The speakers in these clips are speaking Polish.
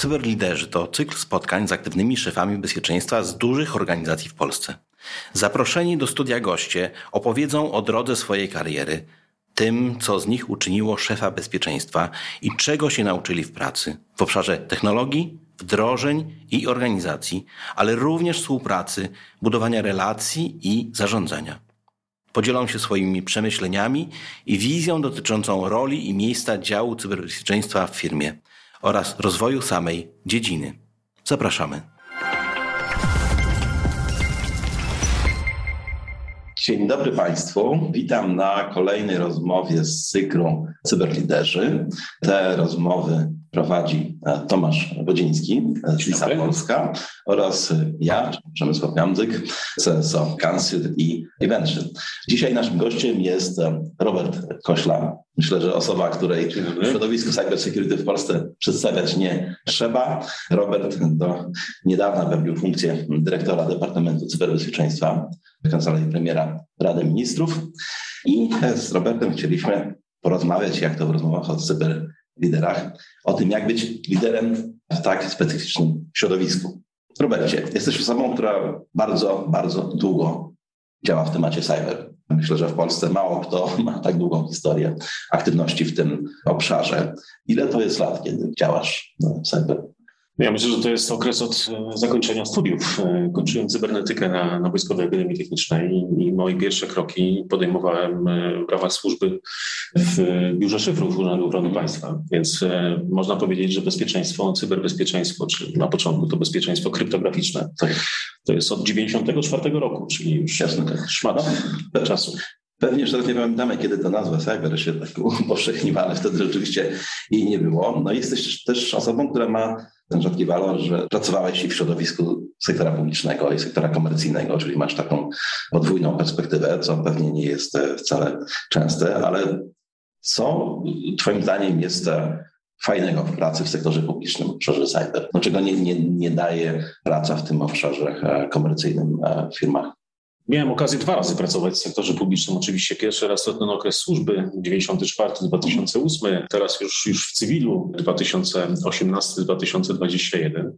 Cyberliderzy to cykl spotkań z aktywnymi szefami bezpieczeństwa z dużych organizacji w Polsce. Zaproszeni do studia goście opowiedzą o drodze swojej kariery, tym, co z nich uczyniło szefa bezpieczeństwa i czego się nauczyli w pracy w obszarze technologii, wdrożeń i organizacji, ale również współpracy, budowania relacji i zarządzania. Podzielą się swoimi przemyśleniami i wizją dotyczącą roli i miejsca działu cyberbezpieczeństwa w firmie oraz rozwoju samej dziedziny. Zapraszamy. Dzień dobry Państwu. Witam na kolejnej rozmowie z cyklu Cyberliderzy. Te rozmowy prowadzi e, Tomasz Wodziński z Lisa Polska oraz ja, Przemysław Jamdzyk, CSO Council i Evention. Dzisiaj naszym gościem jest e, Robert Kośla. Myślę, że osoba, której w środowisku cybersecurity w Polsce przedstawiać nie trzeba. Robert do niedawna pełnił funkcję dyrektora Departamentu Cyberbezpieczeństwa w Kancelarii Premiera Rady Ministrów i z Robertem chcieliśmy porozmawiać, jak to w rozmowach o cyberliderach, o tym, jak być liderem w tak specyficznym środowisku. Robercie, jesteś osobą, która bardzo, bardzo długo działa w temacie cyber. Myślę, że w Polsce mało kto ma tak długą historię aktywności w tym obszarze. Ile to jest lat, kiedy działasz w cyber? Ja myślę, że to jest okres od e, zakończenia studiów. E, kończyłem cybernetykę na, na Wojskowej Akademii Technicznej i, moje pierwsze kroki podejmowałem e, w ramach służby w Biurze Szyfrów Urzędu Ochrony Państwa. Więc można powiedzieć, że bezpieczeństwo, cyberbezpieczeństwo, czy na początku to bezpieczeństwo kryptograficzne, tak. to jest od 94 roku, czyli już Jasne. szmat czasu. Pewnie że nie pamiętamy, kiedy ta nazwa cyber się tak upowszechniła, ale wtedy rzeczywiście jej nie było. No i jesteś też osobą, która ma ten rzadki walor, że pracowałeś i w środowisku sektora publicznego i sektora komercyjnego, czyli masz taką podwójną perspektywę, co pewnie nie jest e, wcale częste, ale co Twoim zdaniem jest e, fajnego w pracy w sektorze publicznym, w obszarze cyber? No, czego nie, nie, nie daje praca w tym obszarze e, komercyjnym w firmach? Miałem okazję dwa razy pracować w sektorze publicznym. Oczywiście pierwszy raz to ten okres służby 94-2008, teraz już, już w cywilu 2018-2021.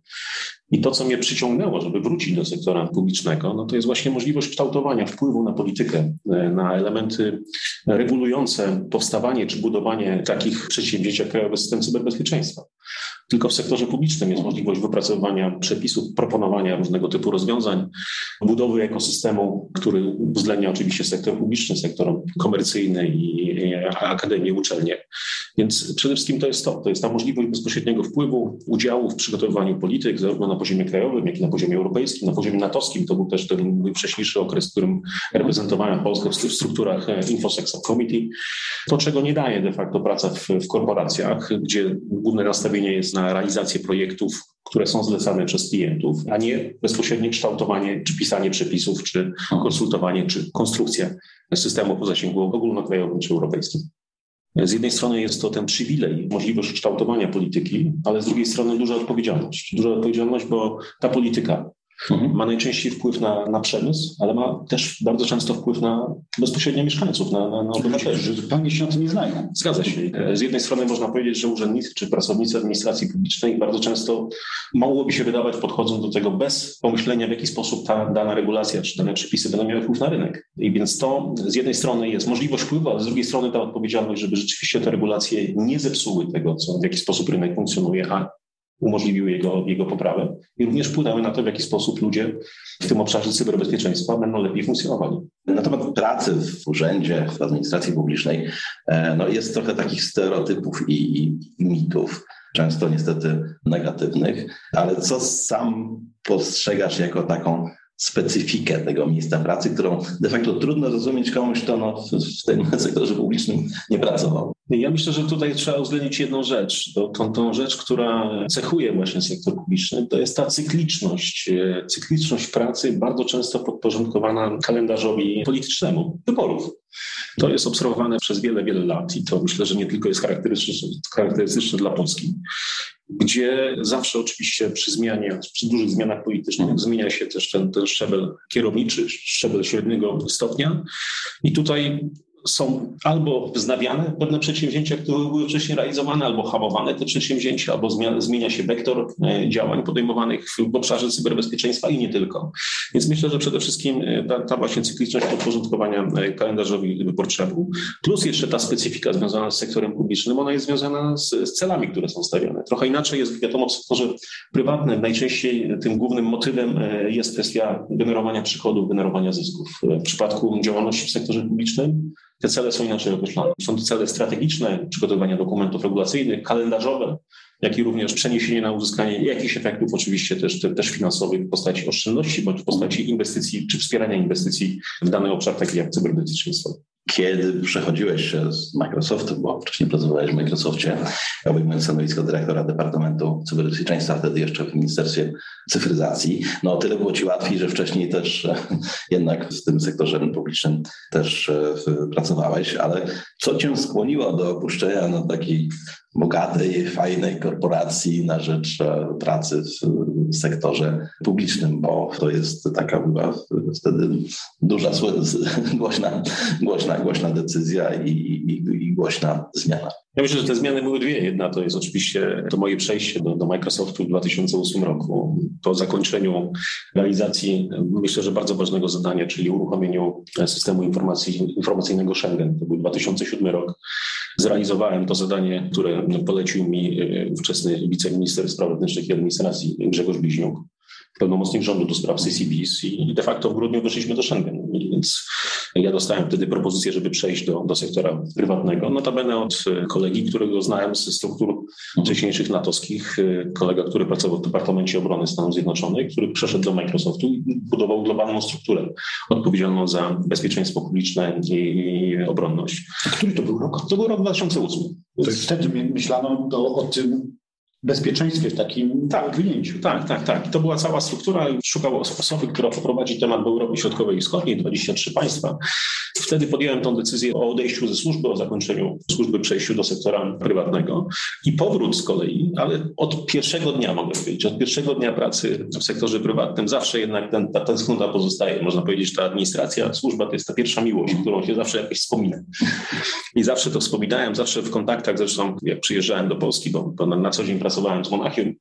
I to, co mnie przyciągnęło, żeby wrócić do sektora publicznego, no to jest właśnie możliwość kształtowania wpływu na politykę, na elementy regulujące powstawanie czy budowanie takich przedsięwzięć jak Krajowy System Cyberbezpieczeństwa. Tylko w sektorze publicznym jest możliwość wypracowania przepisów, proponowania różnego typu rozwiązań, budowy ekosystemu, który uwzględnia oczywiście sektor publiczny, sektor komercyjny i akademie, uczelnie. Więc przede wszystkim to jest to, to jest ta możliwość bezpośredniego wpływu, udziału w przygotowywaniu polityk, zarówno na poziomie krajowym, jak i na poziomie europejskim, na poziomie natowskim. To był też ten wcześniejszy okres, w którym reprezentowałem Polskę w strukturach e, InfoSec Subcommittee. To, czego nie daje de facto praca w, w korporacjach, gdzie główne nastawienie jest na realizację projektów, które są zlecane przez klientów, a nie bezpośrednie kształtowanie czy pisanie przepisów, czy konsultowanie, czy konstrukcja systemów o zasięgu ogólnokrajowym czy europejskim. Z jednej strony jest to ten przywilej, możliwość kształtowania polityki, ale z drugiej strony duża odpowiedzialność. Duża odpowiedzialność, bo ta polityka Mhm. Ma najczęściej wpływ na, na przemysł, ale ma też bardzo często wpływ na bezpośrednio mieszkańców, na, na, na obywateli. Że zupełnie się o tym nie znają. Zgadza się. Z jednej strony można powiedzieć, że urzędnicy czy pracownicy administracji publicznej bardzo często mogłoby się wydawać, podchodzą do tego bez pomyślenia, w jaki sposób ta dana regulacja czy dane przepisy będą miały wpływ na rynek. I więc to z jednej strony jest możliwość wpływu, ale z drugiej strony ta odpowiedzialność, żeby rzeczywiście te regulacje nie zepsuły tego, co, w jaki sposób rynek funkcjonuje, a umożliwiły jego, jego poprawę i również wpłynęły na to, w jaki sposób ludzie w tym obszarze cyberbezpieczeństwa będą lepiej funkcjonowali. Na temat pracy w urzędzie, w administracji publicznej, e, no jest trochę takich stereotypów i, i, i mitów, często niestety negatywnych, ale co sam postrzegasz jako taką specyfikę tego miejsca pracy, którą de facto trudno zrozumieć komuś, kto no, w tym sektorze publicznym nie pracował. Ja myślę, że tutaj trzeba uwzględnić jedną rzecz. To, tą, tą rzecz, która cechuje właśnie sektor publiczny, to jest ta cykliczność. E, cykliczność pracy bardzo często podporządkowana kalendarzowi politycznemu wyborów. To jest obserwowane przez wiele, wiele lat i to myślę, że nie tylko jest charakterystyczne, charakterystyczne dla Polski gdzie zawsze oczywiście przy zmianie, przy dużych zmianach politycznych zmienia się też ten, ten szczebel kierowniczy, szczebel średniego stopnia. I tutaj są albo wznawiane pewne przedsięwzięcia, które były wcześniej realizowane, albo hamowane te przedsięwzięcia, albo zmienia się wektor e, działań podejmowanych w obszarze cyberbezpieczeństwa i nie tylko. Więc myślę, że przede wszystkim e, ta, ta właśnie cykliczność podporządkowania e, kalendarzowi wyborczemu, plus jeszcze ta specyfika związana z sektorem publicznym, ona jest związana z, z celami, które są stawiane. Trochę inaczej jest, wiadomo, w sektorze prywatnym. Najczęściej tym głównym motywem jest kwestia generowania przychodów, generowania zysków. W przypadku działalności w sektorze publicznym te cele są inaczej określone. Są to cele strategiczne, przygotowania dokumentów regulacyjnych, kalendarzowe, jak i również przeniesienie na uzyskanie jakichś efektów, oczywiście też, też finansowych w postaci oszczędności bądź w postaci inwestycji czy wspierania inwestycji w dany obszar, taki jak cyberbezpieczeństwo. Kiedy przechodziłeś się z Microsoftu, bo wcześniej pracowałeś w Microsoftie, obejmując stanowisko dyrektora Departamentu Cyberbezpieczeństwa, wtedy jeszcze w Ministerstwie Cyfryzacji, no tyle było Ci łatwiej, że wcześniej też jednak w tym sektorze publicznym też e, pracowałeś, ale co Cię skłoniło do opuszczenia no, takiej bogatej, fajnej korporacji na rzecz e, pracy w sektorze publicznym, bo to jest taka była wtedy duża, głośna, głośna, głośna decyzja i, i, i głośna zmiana. Ja myślę, że te zmiany były dwie. Jedna to jest oczywiście to moje przejście do, do Microsoftu w 2008 roku. Po zakończeniu realizacji, myślę, że bardzo ważnego zadania, czyli uruchomieniu systemu informacji, informacyjnego Schengen. To był 2007 rok. Zrealizowałem to zadanie, które polecił mi e, ówczesny wiceminister spraw wewnętrznych i administracji Grzegorz Bliźniuk pełnomocnik rządu do spraw CCBs i de facto w grudniu weszliśmy do Schengen. Więc ja dostałem wtedy propozycję, żeby przejść do, do sektora prywatnego. Notabene od kolegi, którego znałem ze struktur wcześniejszych natowskich, kolega, który pracował w Departamencie Obrony Stanów Zjednoczonych, który przeszedł do Microsoftu i budował globalną strukturę odpowiedzialną za bezpieczeństwo publiczne i obronność. Który to był rok? To był rok 2008. To jest wtedy myślano o, o tym bezpieczeństwie w takim tak, winięciu. Tak, tak, tak. To była cała struktura. Szukał osoby, która poprowadzi temat w Europie Środkowej i Wschodniej, 23 państwa. Wtedy podjąłem tę decyzję o odejściu ze służby, o zakończeniu służby, przejściu do sektora prywatnego i powrót z kolei, ale od pierwszego dnia mogę powiedzieć, od pierwszego dnia pracy w sektorze prywatnym zawsze jednak ten, ta tęsknota pozostaje. Można powiedzieć, ta administracja, służba to jest ta pierwsza miłość, którą się zawsze jakoś wspomina. I zawsze to wspominałem, zawsze w kontaktach, zresztą jak przyjeżdżałem do Polski, bo, bo na, na co dzień pracowałem z Monachium,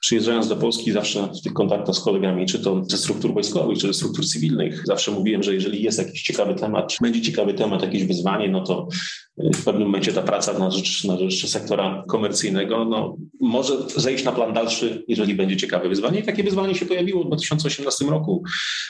przyjeżdżając do Polski zawsze w tych kontaktach z kolegami, czy to ze struktur wojskowych, czy ze struktur cywilnych, zawsze mówiłem, że jeżeli jest jakiś ciekawy temat, będzie ciekawy temat, jakieś wyzwanie, no to w pewnym momencie ta praca na rzecz, na rzecz sektora komercyjnego no, może zejść na plan dalszy, jeżeli będzie ciekawe wyzwanie. I takie wyzwanie się pojawiło w 2018 roku.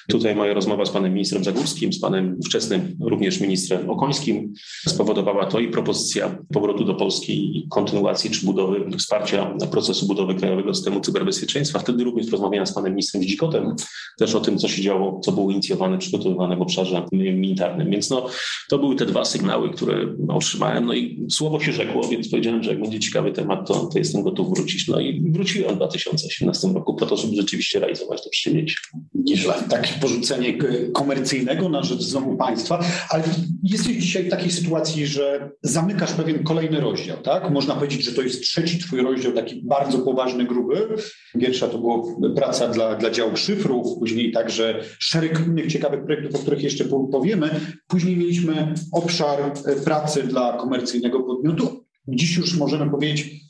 Tutaj moja rozmowa z panem ministrem Zagórskim, z panem ówczesnym również ministrem Okońskim spowodowała to i propozycja powrotu do Polski i kontynuacji czy budowy, wsparcia procesu budowy krajowego systemu cyberbezpieczeństwa. Wtedy również rozmawiałem z panem ministrem Dzikotem też o tym, co się działo, co było inicjowane, przygotowywane w obszarze militarnym. Więc no, to były te dwa sygnały, które no, otrzymałem. No i słowo się rzekło, więc powiedziałem, że jak będzie ciekawy temat, to, to jestem gotów wrócić. No i wróciłem w 2018 roku po to, żeby rzeczywiście realizować to przedsięwzięcie. Nieźle. Takie porzucenie komercyjnego na rzecz znowu państwa, ale jesteś dzisiaj w takiej sytuacji, że zamykasz pewien kolejny rozdział, tak? Można powiedzieć, że to jest trzeci twój rozdział, taki bardzo poważny, gruby. Pierwsza to była praca dla, dla działu szyfrów, później także szereg innych ciekawych projektów, o których jeszcze powiemy. Później mieliśmy obszar e, pracy dla komercyjnego podmiotu. Dziś już możemy powiedzieć,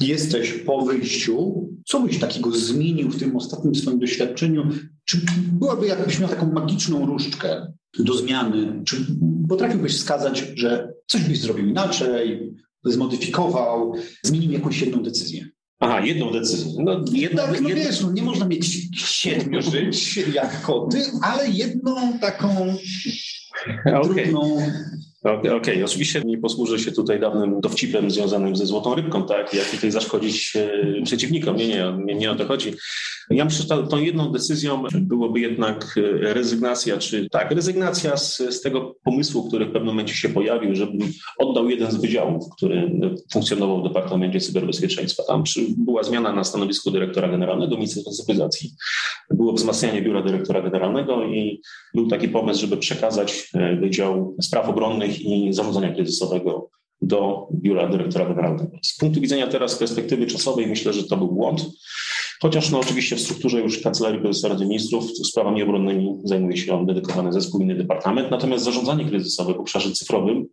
jesteś po wyjściu. Co byś takiego zmienił w tym ostatnim swoim doświadczeniu? Czy byłaby jakbyś miał taką magiczną różdżkę do zmiany? Czy potrafiłbyś wskazać, że coś byś zrobił inaczej, zmodyfikował, zmienił jakąś jedną decyzję? Aha, jedną decyzję. No, jedna, tak, no jedna... wiesz, no nie można mieć siedmiu żyć jak koty, ale jedną taką okay. trudną Okej, okay. oczywiście nie posłużę się tutaj dawnym dowcipem związanym ze złotą rybką, tak? Jak tutaj zaszkodzić e, przeciwnikom. Nie, nie, nie, nie o to chodzi. Ja myślę, że tą jedną decyzją byłoby jednak e, rezygnacja, czy tak, rezygnacja z, z tego pomysłu, który w pewnym momencie się pojawił, żebym oddał jeden z wydziałów, który funkcjonował w Departamencie Cyberbezpieczeństwa. Tam była zmiana na stanowisku dyrektora generalnego Ministerstwa Cyfryzacji. Było wzmacnianie biura dyrektora generalnego i był taki pomysł, żeby przekazać e, Wydział Spraw Obronnych i Zarządzania Kryzysowego do biura dyrektora generalnego. Z punktu widzenia teraz perspektywy czasowej myślę, że to był błąd. chociaż no oczywiście w strukturze już Kancelarii Prezesa Rady Ministrów sprawami obronnymi zajmuje się dedykowany zespół, inny departament, natomiast zarządzanie kryzysowe w obszarze cyfrowym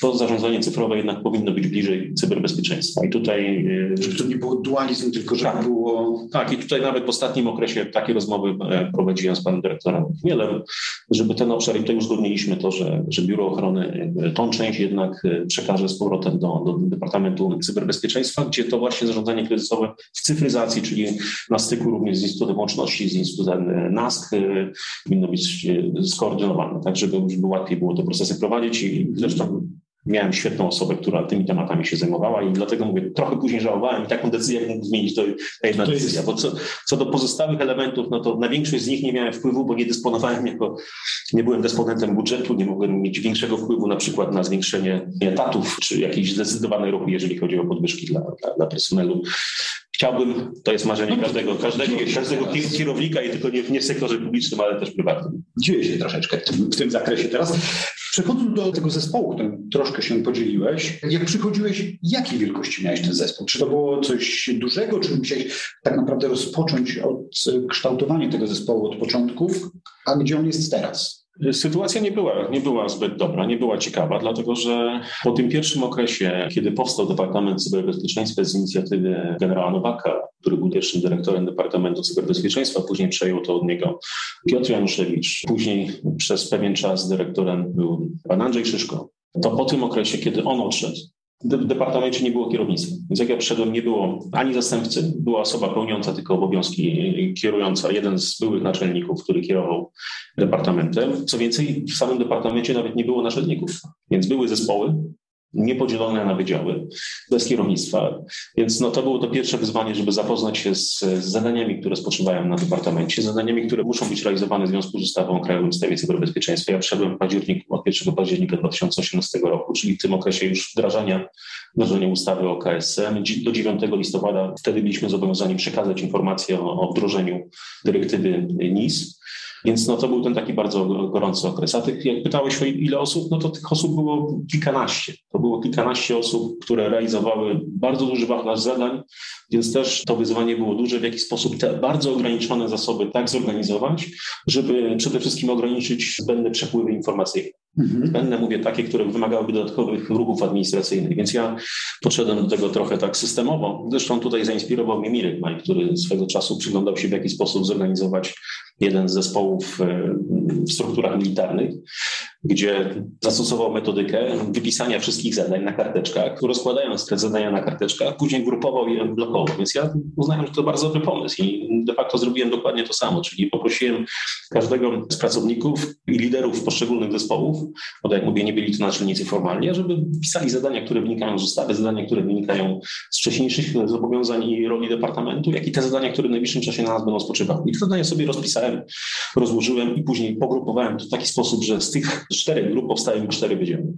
to zarządzanie cyfrowe jednak powinno być bliżej cyberbezpieczeństwa. I tutaj. Żeby to nie było dualizm, tylko że tak, było. Tak, i tutaj nawet w ostatnim okresie takie rozmowy e, prowadziłem z panem dyrektorem Chmielem, żeby ten obszar, i tutaj uzgodniliśmy to, że, że Biuro Ochrony tą część jednak e, przekaże z powrotem do, do Departamentu Cyberbezpieczeństwa, gdzie to właśnie zarządzanie kryzysowe w cyfryzacji, czyli na styku również z Instytutem Łączności, z Instytutem NASK, e, powinno być skoordynowane, tak żeby, żeby łatwiej było te procesy prowadzić i zresztą Miałem świetną osobę, która tymi tematami się zajmowała i dlatego mówię, trochę później żałowałem i taką decyzję, jak mógł zmienić, to ta jedna to decyzja. Bo co, co, do pozostałych elementów, no to na większość z nich nie miałem wpływu, bo nie dysponowałem jako, nie byłem dysponentem budżetu, nie mogłem mieć większego wpływu na przykład na zwiększenie etatów, czy jakiejś zdecydowanej ruchu, jeżeli chodzi o podwyżki dla, dla, dla personelu. Chciałbym, to jest marzenie każdego, każdego, każdego kierownika i tylko nie, nie w sektorze publicznym, ale też prywatnym. Dzieje się troszeczkę w tym, zakresie teraz. Przechodząc do tego zespołu, którym troszkę się podzieliłeś, jak przychodziłeś, jakiej wielkości miałeś ten zespół? Czy to było coś dużego, czy musiałeś tak naprawdę rozpocząć od kształtowania tego zespołu od początków, a gdzie on jest teraz? Sytuacja nie była, nie była zbyt dobra, nie była ciekawa, dlatego że po tym pierwszym okresie, kiedy powstał Departament Cyberbezpieczeństwa z inicjatywy generała Nowaka, który był pierwszym dyrektorem Departamentu Cyberbezpieczeństwa, później przejął to od niego Piotr Januszewicz, później przez pewien czas dyrektorem był pan Andrzej Szyszko. To po tym okresie, kiedy on odszedł, w departamencie nie było kierownictwa. Więc jak ja przyszedłem, nie było ani zastępcy, była osoba pełniąca tylko obowiązki kierująca, jeden z byłych naczelników, który kierował departamentem. Co więcej, w samym departamencie nawet nie było naczelników, więc były zespoły, niepodzielone na wydziały, bez kierownictwa. Więc no, to było to pierwsze wyzwanie, żeby zapoznać się z, z zadaniami, które spoczywają na departamencie, zadaniami, które muszą być realizowane w związku z ustawą o Krajowym Systemie Cyberbezpieczeństwa. Ja przyszedłem w październiku, od 1 października 2018 roku, czyli w tym okresie już wdrażania, wdrażania ustawy o KSM. Do 9 listopada wtedy byliśmy zobowiązani przekazać informacje o, o wdrożeniu dyrektywy NIS. Więc no, to był ten taki bardzo gorący okres. A tych, jak pytałeś o ile osób, no to tych osób było kilkanaście. To było kilkanaście osób, które realizowały bardzo duży wachlarz zadań, więc też to wyzwanie było duże, w jaki sposób te bardzo ograniczone zasoby tak zorganizować, żeby przede wszystkim ograniczyć zbędne przepływy informacyjne. Mhm. Zbędne mówię takie, które wymagałyby dodatkowych ruchów administracyjnych, więc ja podszedłem do tego trochę tak systemowo. Zresztą tutaj zainspirował mnie Mirek Maj, który swego czasu przyglądał się w jaki sposób zorganizować jeden z zespołów e, w strukturach militarnych, gdzie zastosował metodykę wypisania wszystkich zadań na karteczkach, rozkładając te zadania na karteczkach, później grupował je blokowo. Więc ja uznałem, że to bardzo dobry pomysł i de facto zrobiłem dokładnie to samo, czyli poprosiłem każdego z pracowników i liderów poszczególnych zespołów, bo tak jak mówię, nie byli to naczelnicy formalnie, żeby pisali zadania, które wynikają z ustawy, zadania, które wynikają z wcześniejszych zobowiązań i roli departamentu, jak i te zadania, które w najbliższym czasie na nas będą spoczywały. I te zadania sobie rozpisałem, rozłożyłem i później pogrupowałem to w taki sposób, że z tych czterech grup powstały cztery wydziały.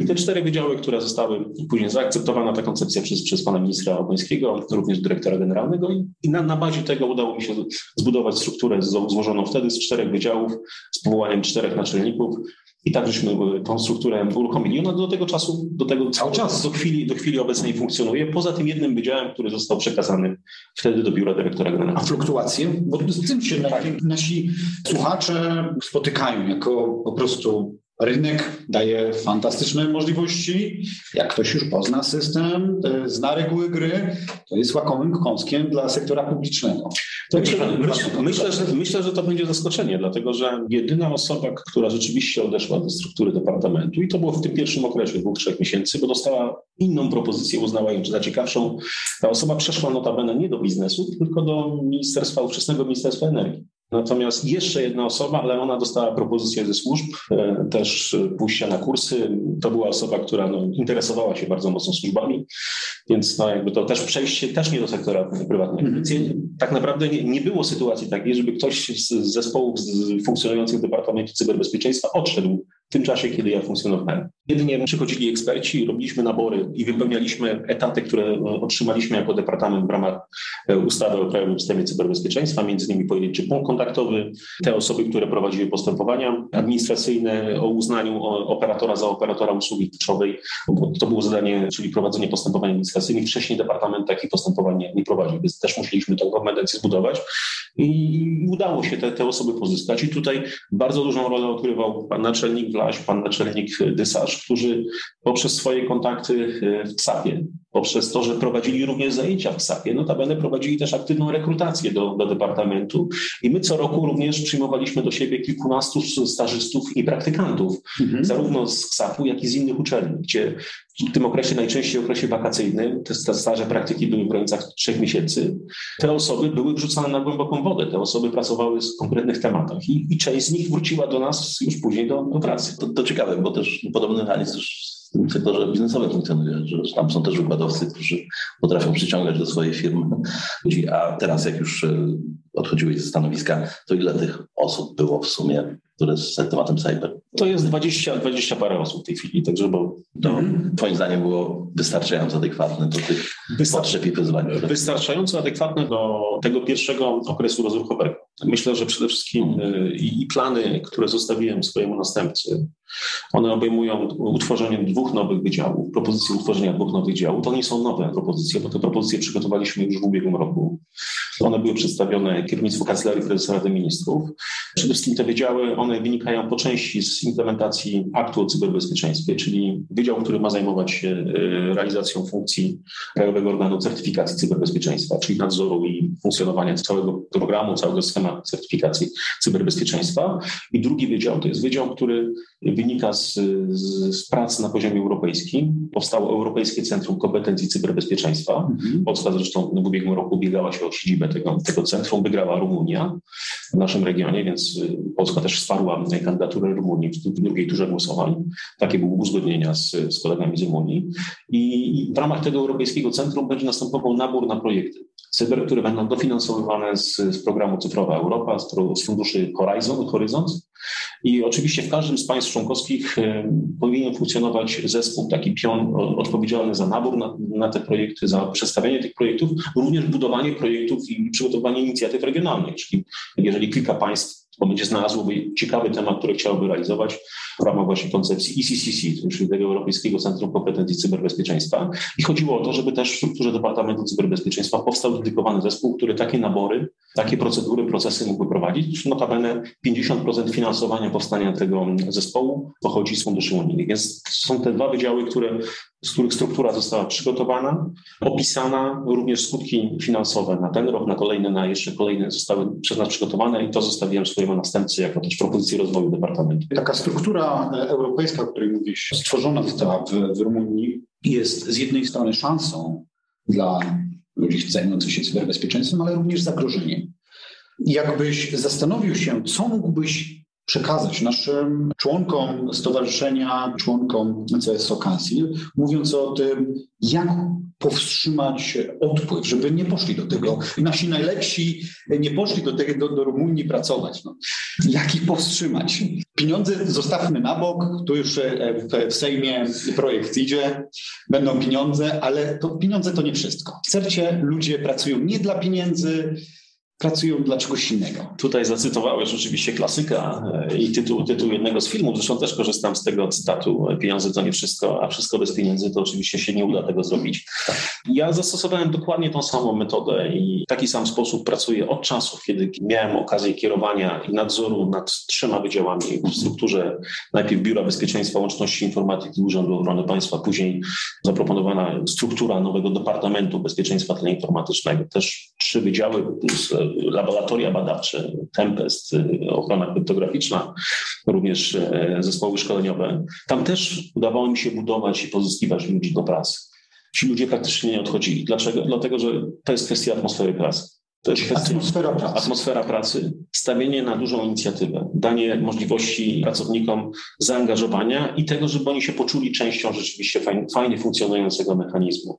I te cztery wydziały, które zostały później zaakceptowana ta koncepcja przez, przez pana ministra Obońskiego, również dyrektora generalnego i, i na, na bazie tego udało mi się zbudować strukturę złożoną wtedy z czterech wydziałów, z powołaniem czterech naczelników, i tak żeśmy tą strukturę uruchomili. Ona do tego czasu, do tego cały czas do chwili, do chwili obecnej funkcjonuje, poza tym jednym wydziałem, który został przekazany wtedy do biura dyrektora generalnego. A fluktuacje? Bo z tym się tak. nasi słuchacze spotykają jako po prostu Rynek daje fantastyczne możliwości. Jak ktoś już pozna system, zna reguły gry, to jest łakomym kąskiem dla sektora publicznego. Myślę, myślę, że, myślę, że to będzie zaskoczenie, dlatego że jedyna osoba, która rzeczywiście odeszła do struktury departamentu, i to było w tym pierwszym okresie dwóch, trzech miesięcy, bo dostała inną propozycję, uznała ją za ciekawszą, ta osoba przeszła notabene nie do biznesu, tylko do ministerstwa, ówczesnego Ministerstwa Energii. Natomiast jeszcze jedna osoba, ale ona dostała propozycję ze służb, e, też pójścia na kursy. To była osoba, która no, interesowała się bardzo mocno służbami, więc no, jakby to też przejście też nie do sektora prywatnego. Więc tak naprawdę nie, nie, było sytuacji takiej, żeby ktoś z zespołów z funkcjonujących w Departamencie Cyberbezpieczeństwa odszedł w tym czasie, kiedy ja funkcjonowałem. Jedynie przychodzili eksperci, robiliśmy nabory i wypełnialiśmy etaty, które e, otrzymaliśmy jako departament w ramach e, ustawy o Krajowym Systemie Cyberbezpieczeństwa, między innymi pojedynczy punkt kontaktowy, te osoby, które prowadziły postępowania administracyjne o uznaniu operatora za operatora usługi kluczowej, bo to było zadanie, czyli prowadzenie postępowań administracyjnych. Wcześniej departament takich postępowań nie, nie prowadził, więc też musieliśmy tę kompetencję zbudować i udało się te, te osoby pozyskać. I tutaj bardzo dużą rolę odgrywał pan naczelnik Blaś, pan naczelnik Dysarz, którzy poprzez swoje kontakty e, w KSAP-ie, poprzez to, że prowadzili również zajęcia w KSAP-ie, notabene prowadzili też aktywną rekrutację do, do departamentu i my co roku również przyjmowaliśmy do siebie kilkunastu stażystów i praktykantów, mhm. zarówno z KSAP-u, jak i z innych uczelni, gdzie w tym okresie, najczęściej okresie wakacyjnym, te staże praktyki były w granicach trzech miesięcy, te osoby były wrzucane na głęboką wodę, te osoby pracowały w konkretnych tematach i, i część z nich wróciła do nas już później do, do pracy. To, to ciekawe, bo też podobny mechanizm też w tym sektorze biznesowym funkcjonuje, że tam są też wykładowcy, którzy potrafią przyciągać do swojej firmy ludzi, a teraz jak już e, odchodziłeś ze stanowiska, to ile tych osób było w sumie które z tematem cyber. To jest 20, 20 parę osób w tej chwili, także bo to mhm. Twoim zdaniem było wystarczająco adekwatne do tych Wystar potrzeb i wyzwań? Wystarczająco adekwatne do tego pierwszego okresu rozruchowego. Myślę, że przede wszystkim mhm. i, i plany, które zostawiłem swojemu następcy, one obejmują utworzenie dwóch nowych wydziałów, propozycje utworzenia dwóch nowych działów. To nie są nowe propozycje, bo te propozycje przygotowaliśmy już w ubiegłym roku. One były przedstawione kierownictwu Kancelarii Prezesa Rady Ministrów. Przede wszystkim te wydziały, one wynikają po części z implementacji aktu o cyberbezpieczeństwie, czyli wydział, który ma zajmować się e, realizacją funkcji Krajowego Organu Certyfikacji Cyberbezpieczeństwa, czyli nadzoru i funkcjonowania całego programu, całego schematu certyfikacji cyberbezpieczeństwa. I drugi wydział to jest wydział, który wynika z, z, z prac na poziomie europejskim. Powstało Europejskie Centrum Kompetencji Cyberbezpieczeństwa. Mhm. Polska zresztą w ubiegłym roku ubiegała się o siedzibę tego, tego centrum, wygrała Rumunia w naszym regionie, więc y, Polska też wsparła kandydaturę Rumunii w drugiej turze głosowań. Takie były uzgodnienia z, z kolegami z Rumunii. I w ramach tego Europejskiego Centrum będzie następował nabór na projekty cyber, które będą dofinansowywane z, z programu Cyfrowa Europa, z, z funduszy Horizon, Horizont. I oczywiście w każdym z państw członkowskich e, powinien funkcjonować zespół, taki pion odpowiedzialny za nabór na, na, te projekty, za przedstawianie tych projektów, również budowanie projektów i przygotowanie inicjatyw regionalnych. Czyli jeżeli kilka państw bo będzie znalazłoby ciekawy temat, który chciałoby realizować w ramach właśnie koncepcji ECCC, czyli tego Europejskiego Centrum Kompetencji Cyberbezpieczeństwa. I chodziło o to, żeby też w strukturze Departamentu Cyberbezpieczeństwa powstał dedykowany zespół, który takie nabory, takie procedury, procesy mógłby prowadzić. Notabene 50% finansowania powstania tego zespołu pochodzi z funduszy unijnych. Więc są te dwa wydziały, które z których struktura została przygotowana, opisana, również skutki finansowe na ten rok, na kolejny, na jeszcze kolejne zostały przez nas przygotowane i to zostawiłem swojemu następcy jako też propozycję rozwoju Departamentu. Taka struktura e, europejska, o której mówisz, stworzona została w, w Rumunii, jest z jednej strony szansą dla ludzi zajmujących się cyberbezpieczeństwem, ale również zagrożeniem. Jakbyś zastanowił się, co mógłbyś przekazać naszym członkom stowarzyszenia, członkom CSO Council, mówiąc o tym, jak powstrzymać odpływ, żeby nie poszli do tego. Nasi najlepsi nie poszli do, tego, do, do Rumunii pracować. No. Jak ich powstrzymać? Pieniądze zostawmy na bok, tu już e, w, w Sejmie projekt idzie, będą pieniądze, ale to pieniądze to nie wszystko. W CERCie ludzie pracują nie dla pieniędzy, pracują dla czegoś innego. Tutaj zacytowałeś oczywiście klasyka e, i tytuł, tytuł jednego z filmów. Zresztą też korzystam z tego cytatu. Pieniądze to nie wszystko, a wszystko bez pieniędzy to oczywiście się nie uda tego zrobić. Ja zastosowałem dokładnie tą samą metodę i w taki sam sposób pracuję od czasów, kiedy miałem okazję kierowania i nadzoru nad trzema wydziałami w strukturze najpierw Biura Bezpieczeństwa, Łączności Informatyki Urzędu Ochrony Państwa, później zaproponowana struktura nowego Departamentu Bezpieczeństwa Teleinformatycznego. Też trzy wydziały plus laboratoria badawcze, Tempest, ochrona kryptograficzna, również e, zespoły szkoleniowe. Tam też udawało mi się budować i pozyskiwać ludzi do pracy. Ci ludzie praktycznie nie odchodzili. Dlaczego? Dlatego, że to jest kwestia atmosfery pracy. To jest atmosfera pracy. atmosfera pracy, stawienie na dużą inicjatywę, danie możliwości pracownikom zaangażowania i tego, żeby oni się poczuli częścią rzeczywiście fajnie, fajnie funkcjonującego mechanizmu.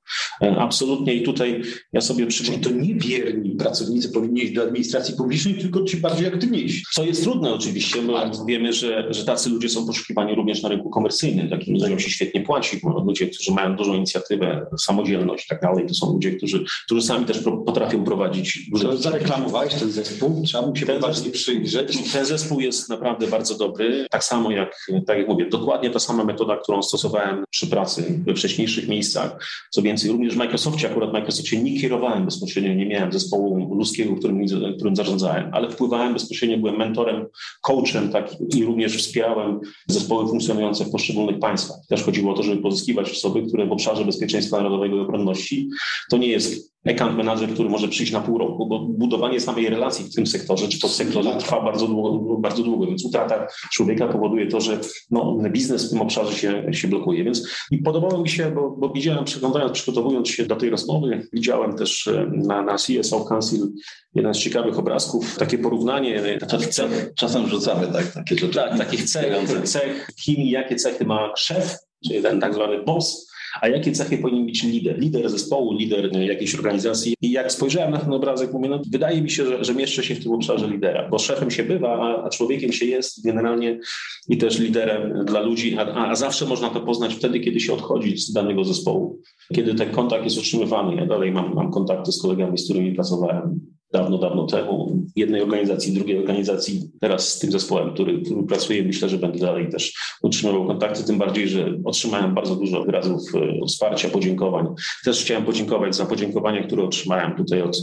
Absolutnie i tutaj ja sobie przypomnę. Czyli to nie bierni pracownicy powinni iść do administracji publicznej, tylko ci bardziej aktywniejsi. Co jest trudne oczywiście, bo wiemy, że, że tacy ludzie są poszukiwani również na rynku komercyjnym. Takim ludziom się świetnie płaci. Ludzie, którzy mają dużą inicjatywę, samodzielność i tak dalej, to są ludzie, którzy, którzy sami też potrafią prowadzić. Zareklamowałeś ten zespół, trzeba mu się ten poważnie przyjrzeć. Ten zespół jest naprawdę bardzo dobry. Tak samo jak, tak jak mówię, dokładnie ta sama metoda, którą stosowałem przy pracy we wcześniejszych miejscach. Co więcej, również w Microsoftie, akurat w Microsoftie nie kierowałem bezpośrednio, nie miałem zespołu ludzkiego, którym, którym zarządzałem, ale wpływałem bezpośrednio, byłem mentorem, coachem tak, i również wspierałem zespoły funkcjonujące w poszczególnych państwach. Też chodziło o to, żeby pozyskiwać osoby, które w obszarze bezpieczeństwa narodowego i obronności to nie jest account manager, który może przyjść na pół roku, bo budowanie samej relacji w tym sektorze czy podsektorze trwa bardzo długo, bardzo długo więc utrata człowieka powoduje to, że no, biznes w tym obszarze się, się blokuje. Więc i podobało mi się, bo, bo widziałem, przeglądając, przygotowując się do tej rozmowy, widziałem też e, na, na CSO Council jeden z ciekawych obrazków, takie porównanie takich cech. Czasem rzucamy tak, takie rzeczy. Tak, takich cech, cech, kim i jakie cechy ma szef, czyli ten tak zwany boss, a jakie cechy powinien mieć lider? Lider zespołu, lider jakiejś organizacji. I jak spojrzałem na ten obrazek, mówię, no, wydaje mi się, że, że mieszczę się w tym obszarze lidera, bo szefem się bywa, a, człowiekiem się jest generalnie i też liderem dla ludzi, a, a zawsze można to poznać wtedy, kiedy się odchodzi z danego zespołu, kiedy ten kontakt jest utrzymywany. Ja dalej mam, mam kontakty z kolegami, z którymi pracowałem dawno, dawno temu jednej organizacji, drugiej organizacji, teraz z tym zespołem, który, który pracuje, myślę, że będę dalej też utrzymywał kontakty, tym bardziej, że otrzymałem bardzo dużo wyrazów e, wsparcia, podziękowań. Też chciałem podziękować za podziękowania, które otrzymałem tutaj od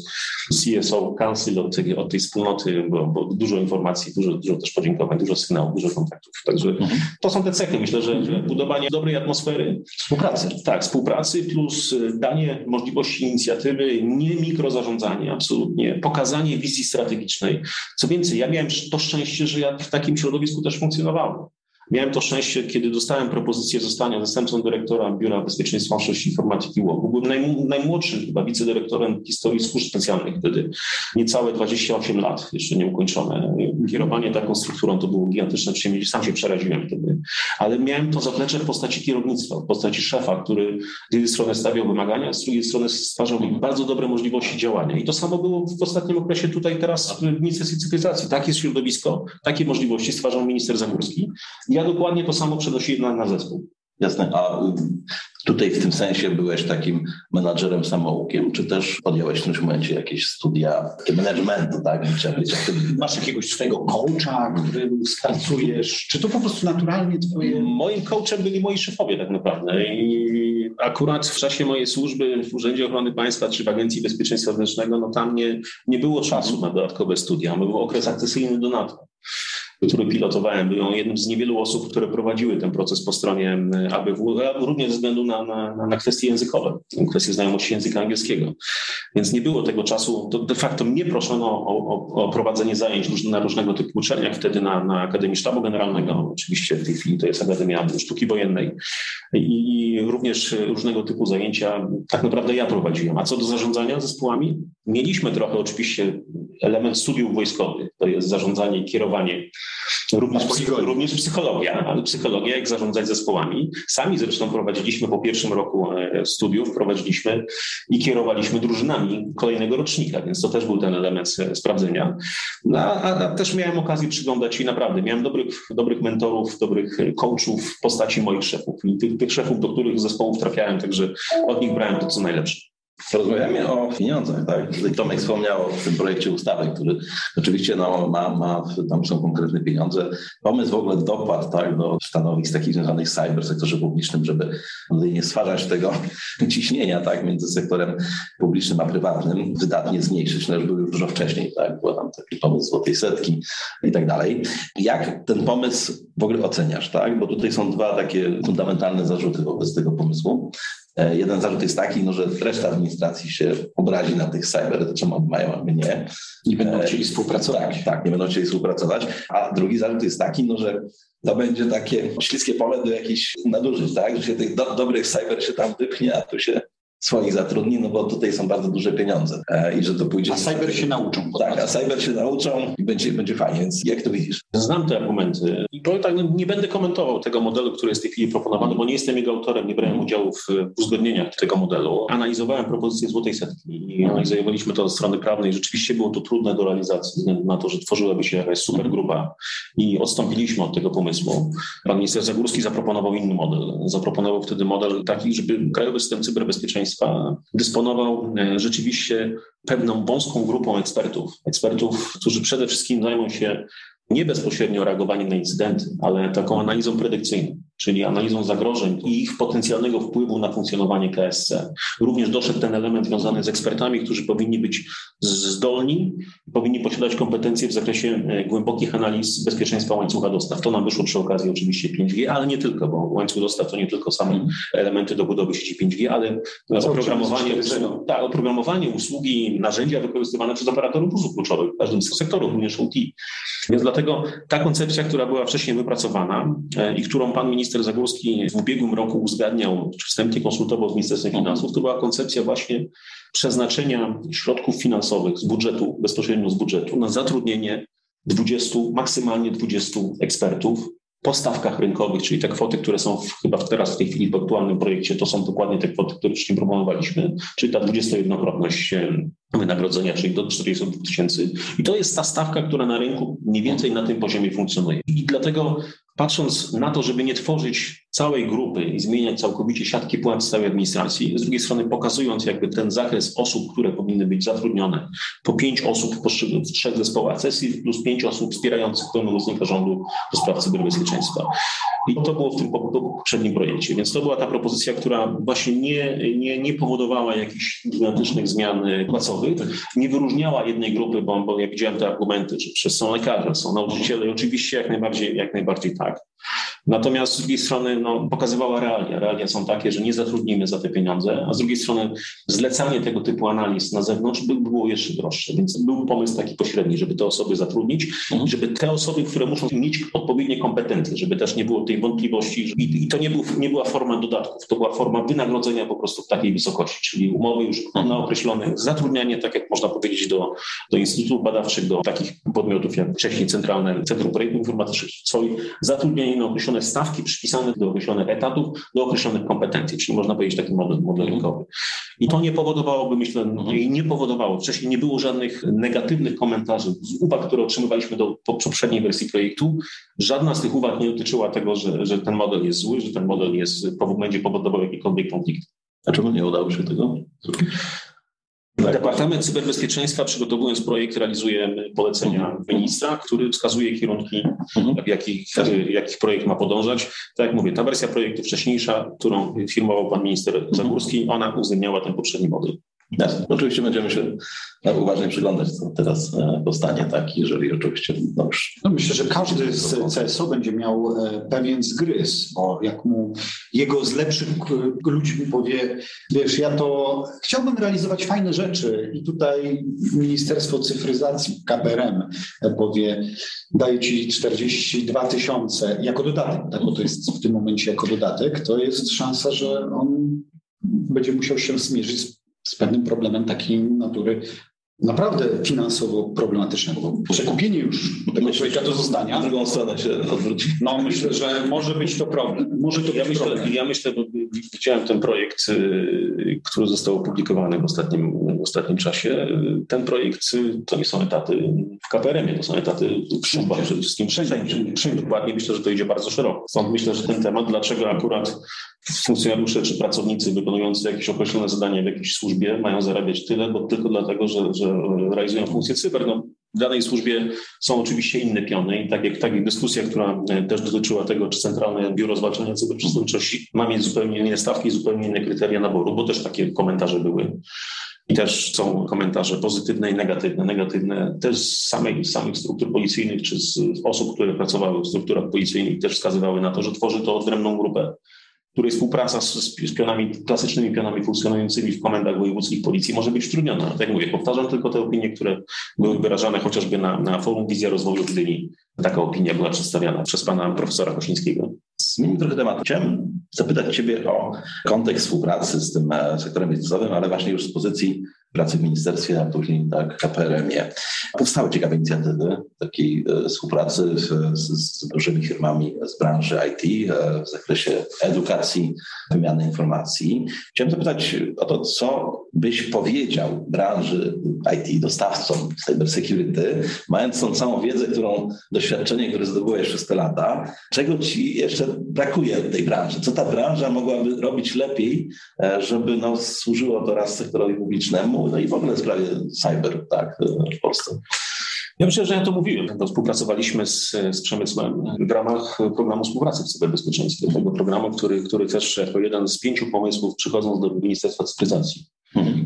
CSO Council, od tej, od tej wspólnoty, bo, bo, dużo informacji, dużo, dużo też podziękowań, dużo sygnałów, dużo kontaktów. Także mhm. to są te cechy. Myślę, że, że budowanie dobrej atmosfery. Współpracy. Tak, współpracy plus danie możliwości inicjatywy, nie mikrozarządzanie, absolutnie pokazanie wizji strategicznej. Co więcej, ja miałem to szczęście, że ja w takim środowisku też funkcjonowałem. Miałem to szczęście, kiedy dostałem propozycję zostania zastępcą dyrektora Biura Bezpieczeństwa Łączności Informatyki WOG. Byłem naj, najmłodszym chyba wicedyrektorem historii służb specjalnych wtedy. Niecałe 28 lat, jeszcze nie ukończone. Kierowanie taką strukturą to było gigantyczne przyjemność. Sam się przeraziłem wtedy. Ale miałem to zaplecze w postaci kierownictwa, w postaci szefa, który z jednej strony stawiał wymagania, z drugiej strony stwarzał bardzo dobre możliwości działania. I to samo było w ostatnim okresie tutaj teraz w Ministerstwie Cyfryzacji. Takie środowisko, takie możliwości stwarzał minister Zagórski ja dokładnie to samo przenosiłem na, na zespół. Jasne. A y, tutaj w tym sensie byłeś takim menadżerem samoukiem, czy też podjąłeś w tym momencie jakieś studia managementu, tak? Masz jakiegoś swojego coacha, którym pracujesz? Czy to po prostu naturalnie twoje... Moim coachem byli moi szefowie tak naprawdę i akurat w czasie mojej służby w Urzędzie Ochrony Państwa czy w Agencji Bezpieczeństwa Wewnętrznego, no tam nie, nie było czasu na dodatkowe studia, był okres akcesyjny do NATO który pilotowałem, byłem jednym z niewielu osób, które prowadziły ten proces po stronie ABW, również ze względu na, na, na kwestie językowe, kwestie znajomości języka angielskiego. Więc nie było tego czasu, to de facto mnie proszono o, o, o prowadzenie zajęć na różnego typu uczelniach, wtedy na, na Akademii Sztabu Generalnego, oczywiście w tej chwili to jest Akademia Sztuki Wojennej i również różnego typu zajęcia tak naprawdę ja prowadziłem. A co do zarządzania zespołami, mieliśmy trochę oczywiście element studiów wojskowych, to jest zarządzanie i kierowanie Również, również psychologia, ale psychologia, jak zarządzać zespołami. Sami zresztą prowadziliśmy po pierwszym roku e, studiów, prowadziliśmy i kierowaliśmy drużynami kolejnego rocznika, więc to też był ten element e, sprawdzenia. No, a, a też miałem okazję przyglądać się naprawdę, miałem dobrych, dobrych mentorów, dobrych coachów w postaci moich szefów i tych, tych szefów, do których zespołów trafiałem, także od nich brałem to, co najlepsze. Rozmawiamy o pieniądzach, tak? Tomek wspomniał o tym projekcie ustawy, który oczywiście no, ma, ma, tam są konkretne pieniądze. Pomysł w ogóle dopłat tak, do stanowisk takich związanych z cyber w sektorze publicznym, żeby nie stwarzać tego ciśnienia tak, między sektorem publicznym a prywatnym, wydatnie zmniejszyć, no już był już dużo wcześniej, tak? Był tam taki pomysł złotej setki i tak dalej. Jak ten pomysł w ogóle oceniasz, tak? Bo tutaj są dwa takie fundamentalne zarzuty wobec tego pomysłu. E, jeden zarzut jest taki, no, że reszta administracji się obrazi na tych cyber, czemu mają, a my nie. Nie będą chcieli współpracować. Tak, tak, nie będą chcieli współpracować. A drugi zarzut jest taki, no, że to będzie takie śliskie pole do jakichś nadużyć, tak? Że się tych do, dobrych cyber się tam wypchnie, a tu się swoich zatrudni, no bo tutaj są bardzo duże pieniądze e, i że to pójdzie... A cyber się nauczą. Tak, a cyber się nauczą i będzie, będzie fajnie, więc jak to widzisz? Znam te argumenty i powiem tak, no nie będę komentował tego modelu, który jest w tej chwili proponowany, bo nie jestem jego autorem, nie brałem udziału w uzgodnieniach tego modelu. Analizowałem propozycję Złotej Setki i analizowaliśmy to od strony prawnej. Rzeczywiście było to trudne do realizacji, ze względu na to, że tworzyłaby się jakaś super grupa i odstąpiliśmy od tego pomysłu. Pan minister Zagórski zaproponował inny model. Zaproponował wtedy model taki, żeby Krajowy System Cyberbezpieczeństwa dysponował e, rzeczywiście pewną wąską grupą ekspertów. Ekspertów, którzy przede wszystkim zajmą się nie bezpośrednio reagowaniem na incydenty, ale taką analizą predykcyjną, czyli analizą zagrożeń i ich potencjalnego wpływu na funkcjonowanie KSC. Również doszedł ten element związany z ekspertami, którzy powinni być zdolni, powinni posiadać kompetencje w zakresie e, głębokich analiz bezpieczeństwa łańcucha dostaw. To nam wyszło przy okazji oczywiście 5G, ale nie tylko, bo łańcuch dostaw to nie tylko same elementy do budowy sieci 5G, ale oprogramowanie, tak, oprogramowanie, usługi, narzędzia wykorzystywane przez operatorów usług kluczowych w każdym sektorze, również OT. Więc dlatego ta koncepcja, która była wcześniej wypracowana e, i którą pan minister Zagórski w ubiegłym roku uzgadniał, czy wstępnie konsultował z Ministerstwem Finansów, to była koncepcja właśnie przeznaczenia środków finansowych z budżetu, bezpośrednio z budżetu, na zatrudnienie 20, maksymalnie 20 ekspertów po stawkach rynkowych, czyli te kwoty, które są w, chyba teraz w tej chwili w aktualnym projekcie, to są dokładnie te kwoty, które wcześniej proponowaliśmy, czyli ta 21-krotność wynagrodzenia, czyli do 40 tysięcy. I to jest ta stawka, która na rynku mniej więcej na tym poziomie funkcjonuje. I dlatego patrząc na to, żeby nie tworzyć całej grupy i zmieniać całkowicie siatki płac całej administracji, z drugiej strony pokazując jakby ten zakres osób, które powinny być zatrudnione, po pięć osób w trzech zespołach sesji plus pięć osób wspierających pełnomocnika rządu do spraw cyberbezpieczeństwa. I to było w tym poprzednim projekcie, więc to była ta propozycja, która właśnie nie, nie, nie powodowała jakichś gigantycznych zmian płacowych, nie wyróżniała jednej grupy, bo, bo ja widziałem te argumenty, że są lekarze, są nauczyciele i oczywiście jak najbardziej, jak najbardziej tak. Natomiast z drugiej strony no, pokazywała realia. Realia są takie, że nie zatrudnimy za te pieniądze, a z drugiej strony zlecanie tego typu analiz na zewnątrz by było jeszcze droższe. Więc był pomysł taki pośredni, żeby te osoby zatrudnić, mhm. żeby te osoby, które muszą mieć odpowiednie kompetencje, żeby też nie było tej wątpliwości. I, i to nie, był, nie była forma dodatków, to była forma wynagrodzenia po prostu w takiej wysokości, czyli umowy już na określone zatrudnianie, tak jak można powiedzieć, do, do instytutów badawczych, do takich podmiotów jak wcześniej Centralne Centrum Projektów Informatycznych, COI, zatrudnienie na określone stawki przypisane do określonych etatów, do określonych kompetencji, czyli można powiedzieć taki model, model rynkowy. I to nie powodowałoby, myślę, mhm. i nie powodowało, wcześniej nie było żadnych negatywnych komentarzy z uwag, które otrzymywaliśmy do poprzedniej wersji projektu. Żadna z tych uwag nie dotyczyła tego, że, że ten model jest zły, że ten model jest, będzie powodował jakikolwiek konflikt. Dlaczego nie udało się tego. Departament Cyberbezpieczeństwa przygotowując projekt realizuje polecenia mhm. ministra, który wskazuje kierunki, mhm. w jakich, jakich projekt ma podążać. Tak jak mówię, ta wersja projektu wcześniejsza, którą firmował pan minister mhm. Zagórski, ona uwzględniała ten poprzedni model. Jasne. Oczywiście będziemy się uważnie przyglądać, co teraz e, powstanie, tak, jeżeli oczywiście no już... No myślę, że każdy z CSO będzie miał e, pewien zgryz, bo jak mu jego z lepszych ludzi powie, wiesz, ja to chciałbym realizować fajne rzeczy i tutaj Ministerstwo Cyfryzacji, KBRM powie, daje ci 42 tysiące jako dodatek, tak, bo to jest w tym momencie jako dodatek, to jest szansa, że on będzie musiał się zmierzyć z z pewnym problemem takiej natury naprawdę finansowo problematycznego, przekupienie już tego człowieka do zostania. W drugą stronę się odwróci. No myślę, że może być to problem. Może to ja, myślę, problem. ja myślę, bo widziałem ten projekt, y, który został opublikowany w ostatnim, w ostatnim czasie. Ten projekt to nie są etaty w KPRM-ie, to są etaty w szubach przede wszystkim. Wszędzie, wszędzie, wszędzie. Dokładnie myślę, że to idzie bardzo szeroko. Stąd myślę, że ten temat, dlaczego akurat funkcjonariusze czy pracownicy wykonujący jakieś określone zadania w jakiejś służbie mają zarabiać tyle, bo tylko dlatego, że, że realizują funkcję cyber. No, w danej służbie są oczywiście inne piony i tak jak, tak jak dyskusja, która e, też dotyczyła tego, czy Centralne Biuro Zwalczania Cyberprzestępczości ma mieć zupełnie inne stawki, zupełnie inne kryteria naboru, bo też takie komentarze były. I też są komentarze pozytywne i negatywne. Negatywne też z samej, z samych struktur policyjnych, czy z osób, które pracowały w strukturach policyjnych, też wskazywały na to, że tworzy to odrębną grupę której współpraca z, z pionami, klasycznymi pionami funkcjonującymi w komendach wojewódzkich policji może być utrudniona. Tak mówię, powtarzam tylko te opinie, które były wyrażane chociażby na, na forum Wizja Rozwoju w Gdyni. Taka opinia była przedstawiana przez pana profesora Kosińskiego. zmienimy trochę temat. Chciałem zapytać Ciebie o kontekst współpracy z tym e, sektorem biznesowym, ale właśnie już z pozycji pracy w ministerstwie, a później tak KPRM-ie. Powstały ciekawe inicjatywy takiej e, współpracy z, z, dużymi firmami z branży IT e, w zakresie edukacji, wymiany informacji. Chciałem zapytać o to, co byś powiedział branży IT, dostawcom cybersecurity, mając tą całą wiedzę, którą, doświadczenie, które zdobyłeś przez te lata, czego ci jeszcze brakuje tej branży? Co ta branża mogłaby robić lepiej, e, żeby no, służyło to raz sektorowi publicznemu, no i w ogóle w sprawie cyber tak, w Polsce. Ja myślę, że ja to mówiłem. To współpracowaliśmy z, z przemysłem w ramach programu współpracy w cyberbezpieczeństwie, tego programu, który, który też jako jeden z pięciu pomysłów przychodząc do Ministerstwa Cyfryzacji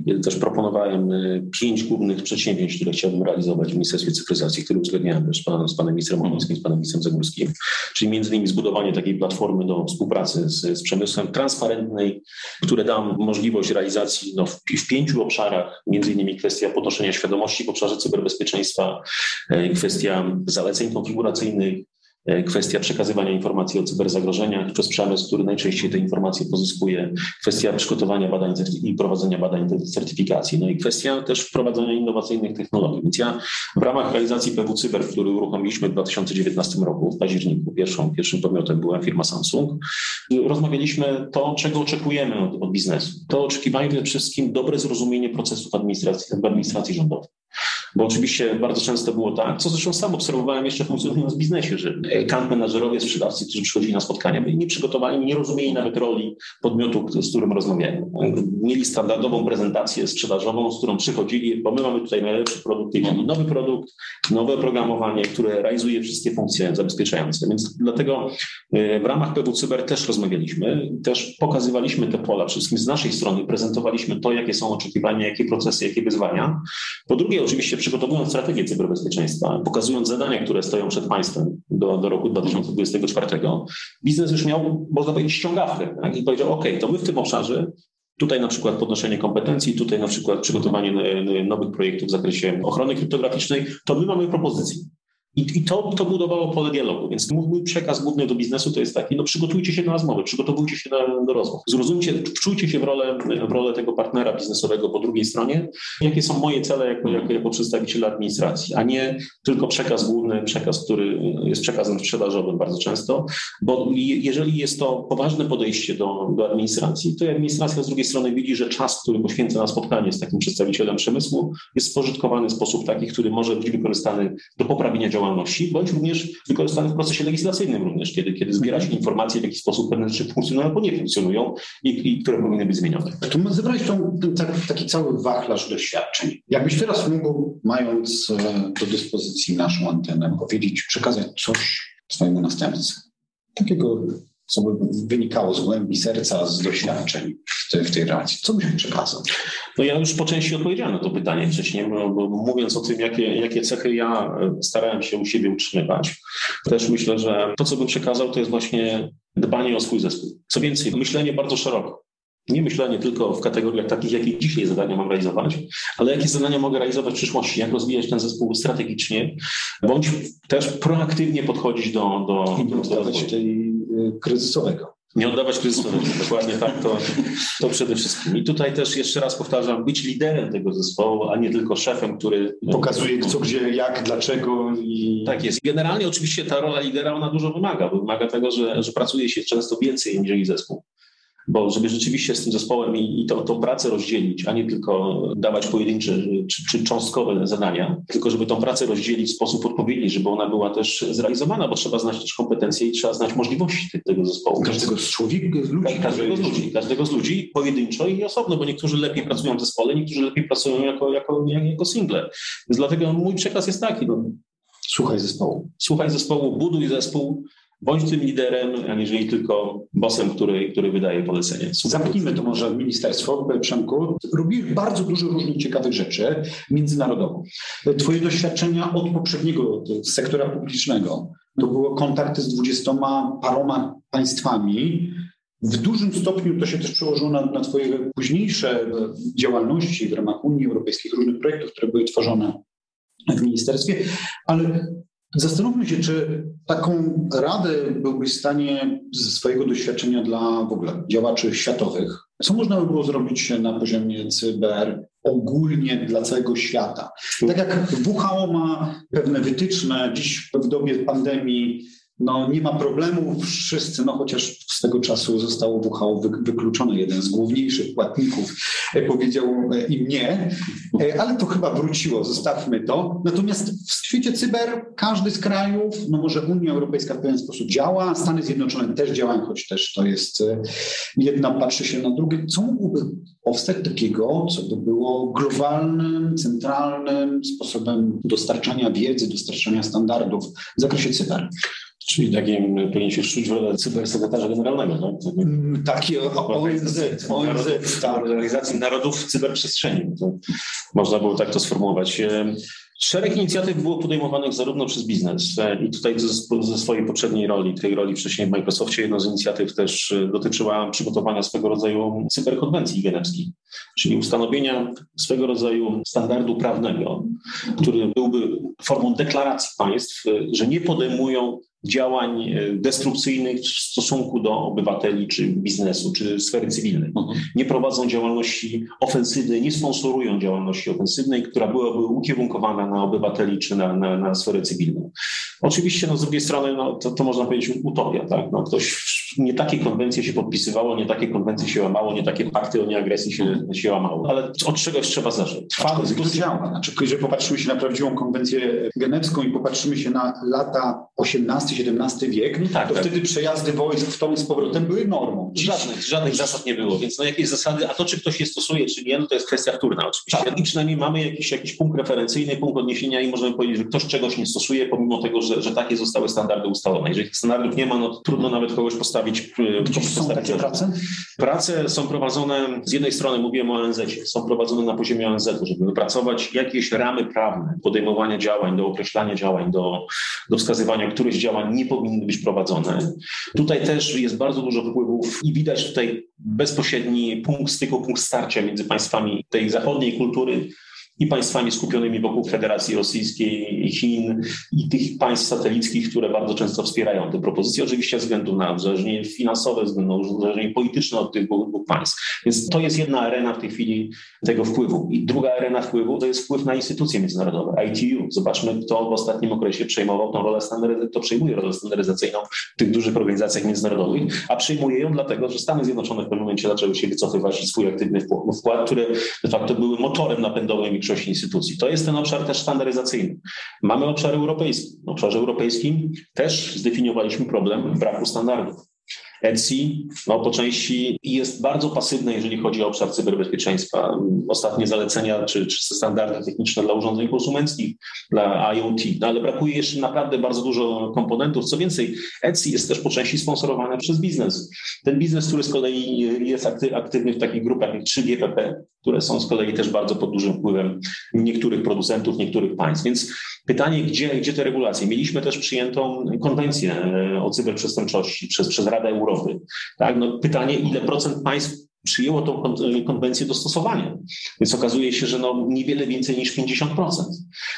kiedy też proponowałem y, pięć głównych przedsięwzięć, które chciałbym realizować w Ministerstwie Cyfryzacji, które uzgadniałem też pan, z panem ministrem Monińskim, z panem ministrem Zagórskim, czyli między innymi zbudowanie takiej platformy do współpracy z, z przemysłem transparentnej, które da możliwość realizacji no, w, w, pięciu obszarach, między innymi kwestia podnoszenia świadomości w obszarze cyberbezpieczeństwa, y, kwestia zaleceń konfiguracyjnych, E, kwestia przekazywania informacji o cyberzagrożeniach przez przemysł, który najczęściej te informacje pozyskuje, kwestia przygotowania badań i prowadzenia badań certyfikacji, no i kwestia też wprowadzania innowacyjnych technologii. Więc ja w ramach realizacji PW Cyber, który uruchomiliśmy w 2019 roku, w październiku, pierwszą, pierwszym podmiotem była firma Samsung, rozmawialiśmy to, czego oczekujemy od, od biznesu. To oczekiwanie przede wszystkim dobre zrozumienie procesów administracji, administracji rządowej. Bo oczywiście bardzo często było tak, co zresztą sam obserwowałem jeszcze funkcjonując w biznesie, że kant menadżerowie, sprzedawcy, którzy przychodzili na spotkania, byli nieprzygotowani, nie rozumieli nawet roli podmiotu, z którym rozmawiają. Mieli standardową prezentację sprzedażową, z którą przychodzili, bo my mamy tutaj najlepszy produkt, nowy produkt, nowe oprogramowanie, które realizuje wszystkie funkcje zabezpieczające. Więc dlatego e, w ramach PW Cyber też rozmawialiśmy, też pokazywaliśmy te pola wszystkim z naszej strony, prezentowaliśmy to, jakie są oczekiwania, jakie procesy, jakie wyzwania. Po drugie, oczywiście przygotowując strategię cyberbezpieczeństwa, pokazując zadania, które stoją przed państwem do, do roku 2024, biznes już miał, można powiedzieć, ściągawkę tak? i powiedział, OK, to my w tym obszarze Tutaj na przykład podnoszenie kompetencji, tutaj na przykład przygotowanie nowych projektów w zakresie ochrony kryptograficznej, to my mamy propozycje. I, I, to, to budowało pole dialogu. Więc mój przekaz główny do biznesu to jest taki, no przygotujcie się do rozmowy, przygotowujcie się do, do rozmów. Zrozumcie, wczujcie się w rolę, w rolę tego partnera biznesowego po drugiej stronie, jakie są moje cele jako, jako, jako przedstawiciela administracji, a nie tylko przekaz główny, przekaz, który jest przekazem sprzedażowym bardzo często, bo jeżeli jest to poważne podejście do, do administracji, to administracja z drugiej strony widzi, że czas, który poświęca na spotkanie z takim przedstawicielem przemysłu jest spożytkowany w sposób taki, który może być wykorzystany do poprawienia działalności działalności, bądź również wykorzystany w procesie legislacyjnym również, kiedy, kiedy zbiera się informacje, w jaki sposób pewne rzeczy funkcjonują albo nie funkcjonują i, i które powinny być zmienione. To zebrałeś tą, ten, taki cały wachlarz doświadczeń. Jakbyś teraz mógł, mając e, do dyspozycji naszą antenę, powiedzieć, przekazać coś swojemu następcy, takiego co by wynikało z głębi serca, z doświadczeń w, te, w tej relacji. Co byś przekazał? No ja już po części odpowiedziałem na to pytanie wcześniej, bo, bo mówiąc o tym, jakie, jakie cechy ja e, starałem się u siebie utrzymywać, też myślę, że to, co bym przekazał, to jest właśnie dbanie o swój zespół. Co więcej, myślenie bardzo szeroko. Nie myślenie tylko w kategoriach takich, jakie dzisiaj zadania mam realizować, ale jakie zadania mogę realizować w przyszłości, jak rozwijać ten zespół strategicznie, bądź też proaktywnie podchodzić do, do, do, do, do tej kryzysowego. Nie oddawać kryzysowego, dokładnie tak, to, to przede wszystkim. I tutaj też jeszcze raz powtarzam, być liderem tego zespołu, a nie tylko szefem, który... Pokazuje co, gdzie, jak, dlaczego i... Tak jest. Generalnie oczywiście ta rola lidera, ona dużo wymaga, bo wymaga tego, że, że pracuje się często więcej niż zespół bo żeby rzeczywiście z tym zespołem i, i to, tą pracę rozdzielić, a nie tylko dawać pojedyncze czy, czy cząstkowe zadania, tylko żeby tą pracę rozdzielić w sposób odpowiedni, żeby ona była też zrealizowana, bo trzeba znać też kompetencje i trzeba znać możliwości tego zespołu. Każdego z człowieka, z ludzi. Każdego z ludzi, każdego z ludzi pojedynczo i osobno, bo niektórzy lepiej pracują w zespole, niektórzy lepiej pracują jako, jako, jako single. Więc dlatego mój przekaz jest taki, no, Słuchaj zespołu. Słuchaj zespołu, buduj zespół, Bądź tym liderem, aniżeli tylko bosem, który, który wydaje polecenie. Zamknijmy to może ministerstwo, Przemku. Robisz bardzo dużo różnych ciekawych rzeczy międzynarodowo. Twoje doświadczenia od poprzedniego sektora publicznego to było kontakty z dwudziestoma paroma państwami. W dużym stopniu to się też przełożyło na, na Twoje późniejsze działalności w ramach Unii Europejskiej, różnych projektów, które były tworzone w ministerstwie, ale Zastanówmy się, czy taką radę byłbyś w stanie ze swojego doświadczenia dla w ogóle działaczy światowych, co można by było zrobić na poziomie cyber ogólnie dla całego świata? Tak jak WHO ma pewne wytyczne, dziś w dobie pandemii no nie ma problemu, wszyscy, no chociaż swego czasu zostało WHO wykluczony, jeden z główniejszych płatników e, powiedział e, im nie, e, ale to chyba wróciło, zostawmy to. Natomiast w świecie cyber każdy z krajów, no może Unia Europejska w pewien sposób działa, Stany Zjednoczone też działają, choć też to jest jedna patrzy się na drugie. Co powstać takiego, co by było globalnym, centralnym sposobem dostarczania wiedzy, dostarczania standardów w zakresie cyber? Czyli takim powinien się szczuć w rolę cybersekretarza generalnego, no? Taki ONZ, ONZ. Organizacji Narodów Cyberprzestrzeni. To można było tak to sformułować. Szereg inicjatyw było podejmowanych zarówno przez biznes i tutaj ze, swojej poprzedniej roli, tej roli wcześniej w Microsoftie, jedna z inicjatyw też dotyczyła przygotowania swego rodzaju cyberkonwencji genewskiej, czyli ustanowienia swego rodzaju standardu prawnego, który byłby formą deklaracji państw, że nie podejmują działań e, destrukcyjnych w stosunku do obywateli, czy biznesu, czy sfery cywilnej. Mhm. Nie prowadzą działalności ofensywnej, nie sponsorują działalności ofensywnej, która byłaby ukierunkowana na obywateli, czy na, na, na sferę cywilną. Oczywiście no, z drugiej strony no, to, to można powiedzieć utopia. Tak? No, ktoś, nie takie konwencje się podpisywało, nie takie konwencje się łamało, nie takie pakty o nieagresji się, się łamało. Ale od czegoś trzeba zacząć. Trwa dyskusja. działa. Znaczy, jeżeli popatrzymy się na prawdziwą konwencję genewską i popatrzymy się na lata 18-17 wiek, no tak, to tak. wtedy przejazdy wojsk w tą z powrotem były normą. Żadnych, żadnych zasad nie było, więc no jakieś zasady, a to czy ktoś je stosuje, czy nie, no to jest kwestia wtórna oczywiście. Tak. I przynajmniej mamy jakiś, jakiś punkt referencyjny, punkt odniesienia i możemy powiedzieć, że ktoś czegoś nie stosuje, pomimo tego, że że, że takie zostały standardy ustalone. Jeżeli tych standardów nie ma, no to trudno nawet kogoś postawić. E, Gdzie są takie prace? Prace są prowadzone, z jednej strony mówiłem o ONZ, są prowadzone na poziomie ONZ, żeby wypracować jakieś ramy prawne podejmowania działań, do określania działań, do, do wskazywania, któreś działań nie powinny być prowadzone. Tutaj też jest bardzo dużo wpływów i widać tutaj bezpośredni punkt styku, punkt starcia między państwami tej zachodniej kultury i państwami skupionymi wokół Federacji Rosyjskiej, Chin i tych państw satelickich, które bardzo często wspierają te propozycje, oczywiście ze względu na uzależnienie finansowe, ze względu na uzależnienie polityczne od tych dwóch, państw. Więc to jest jedna arena w tej chwili tego wpływu. I druga arena wpływu to jest wpływ na instytucje międzynarodowe, ITU. Zobaczmy, kto w ostatnim okresie przejmował tą rolę kto przejmuje rolę standaryzacyjną w tych dużych organizacjach międzynarodowych, a przejmuje ją dlatego, że Stany Zjednoczone w pewnym momencie zaczęły się wycofywać swój aktywny wkład, które de facto były motorem napędowym instytucji. To jest ten obszar też standaryzacyjny. Mamy obszar europejski. W obszarze europejskim też zdefiniowaliśmy problem braku standardów. Etsy no, po części jest bardzo pasywne, jeżeli chodzi o obszar cyberbezpieczeństwa. Ostatnie zalecenia czy, czy standardy techniczne dla urządzeń konsumenckich, dla IoT, no, ale brakuje jeszcze naprawdę bardzo dużo komponentów. Co więcej, Etsy jest też po części sponsorowane przez biznes. Ten biznes, który z kolei jest aktywny w takich grupach jak 3GPP, które są z kolei też bardzo pod dużym wpływem niektórych producentów, niektórych państw. Więc pytanie, gdzie, gdzie te regulacje? Mieliśmy też przyjętą konwencję e, o cyberprzestępczości przez, przez Radę Europy. Tak? No pytanie, ile procent państw przyjęło tą konwencję do stosowania. Więc okazuje się, że no niewiele więcej niż 50%.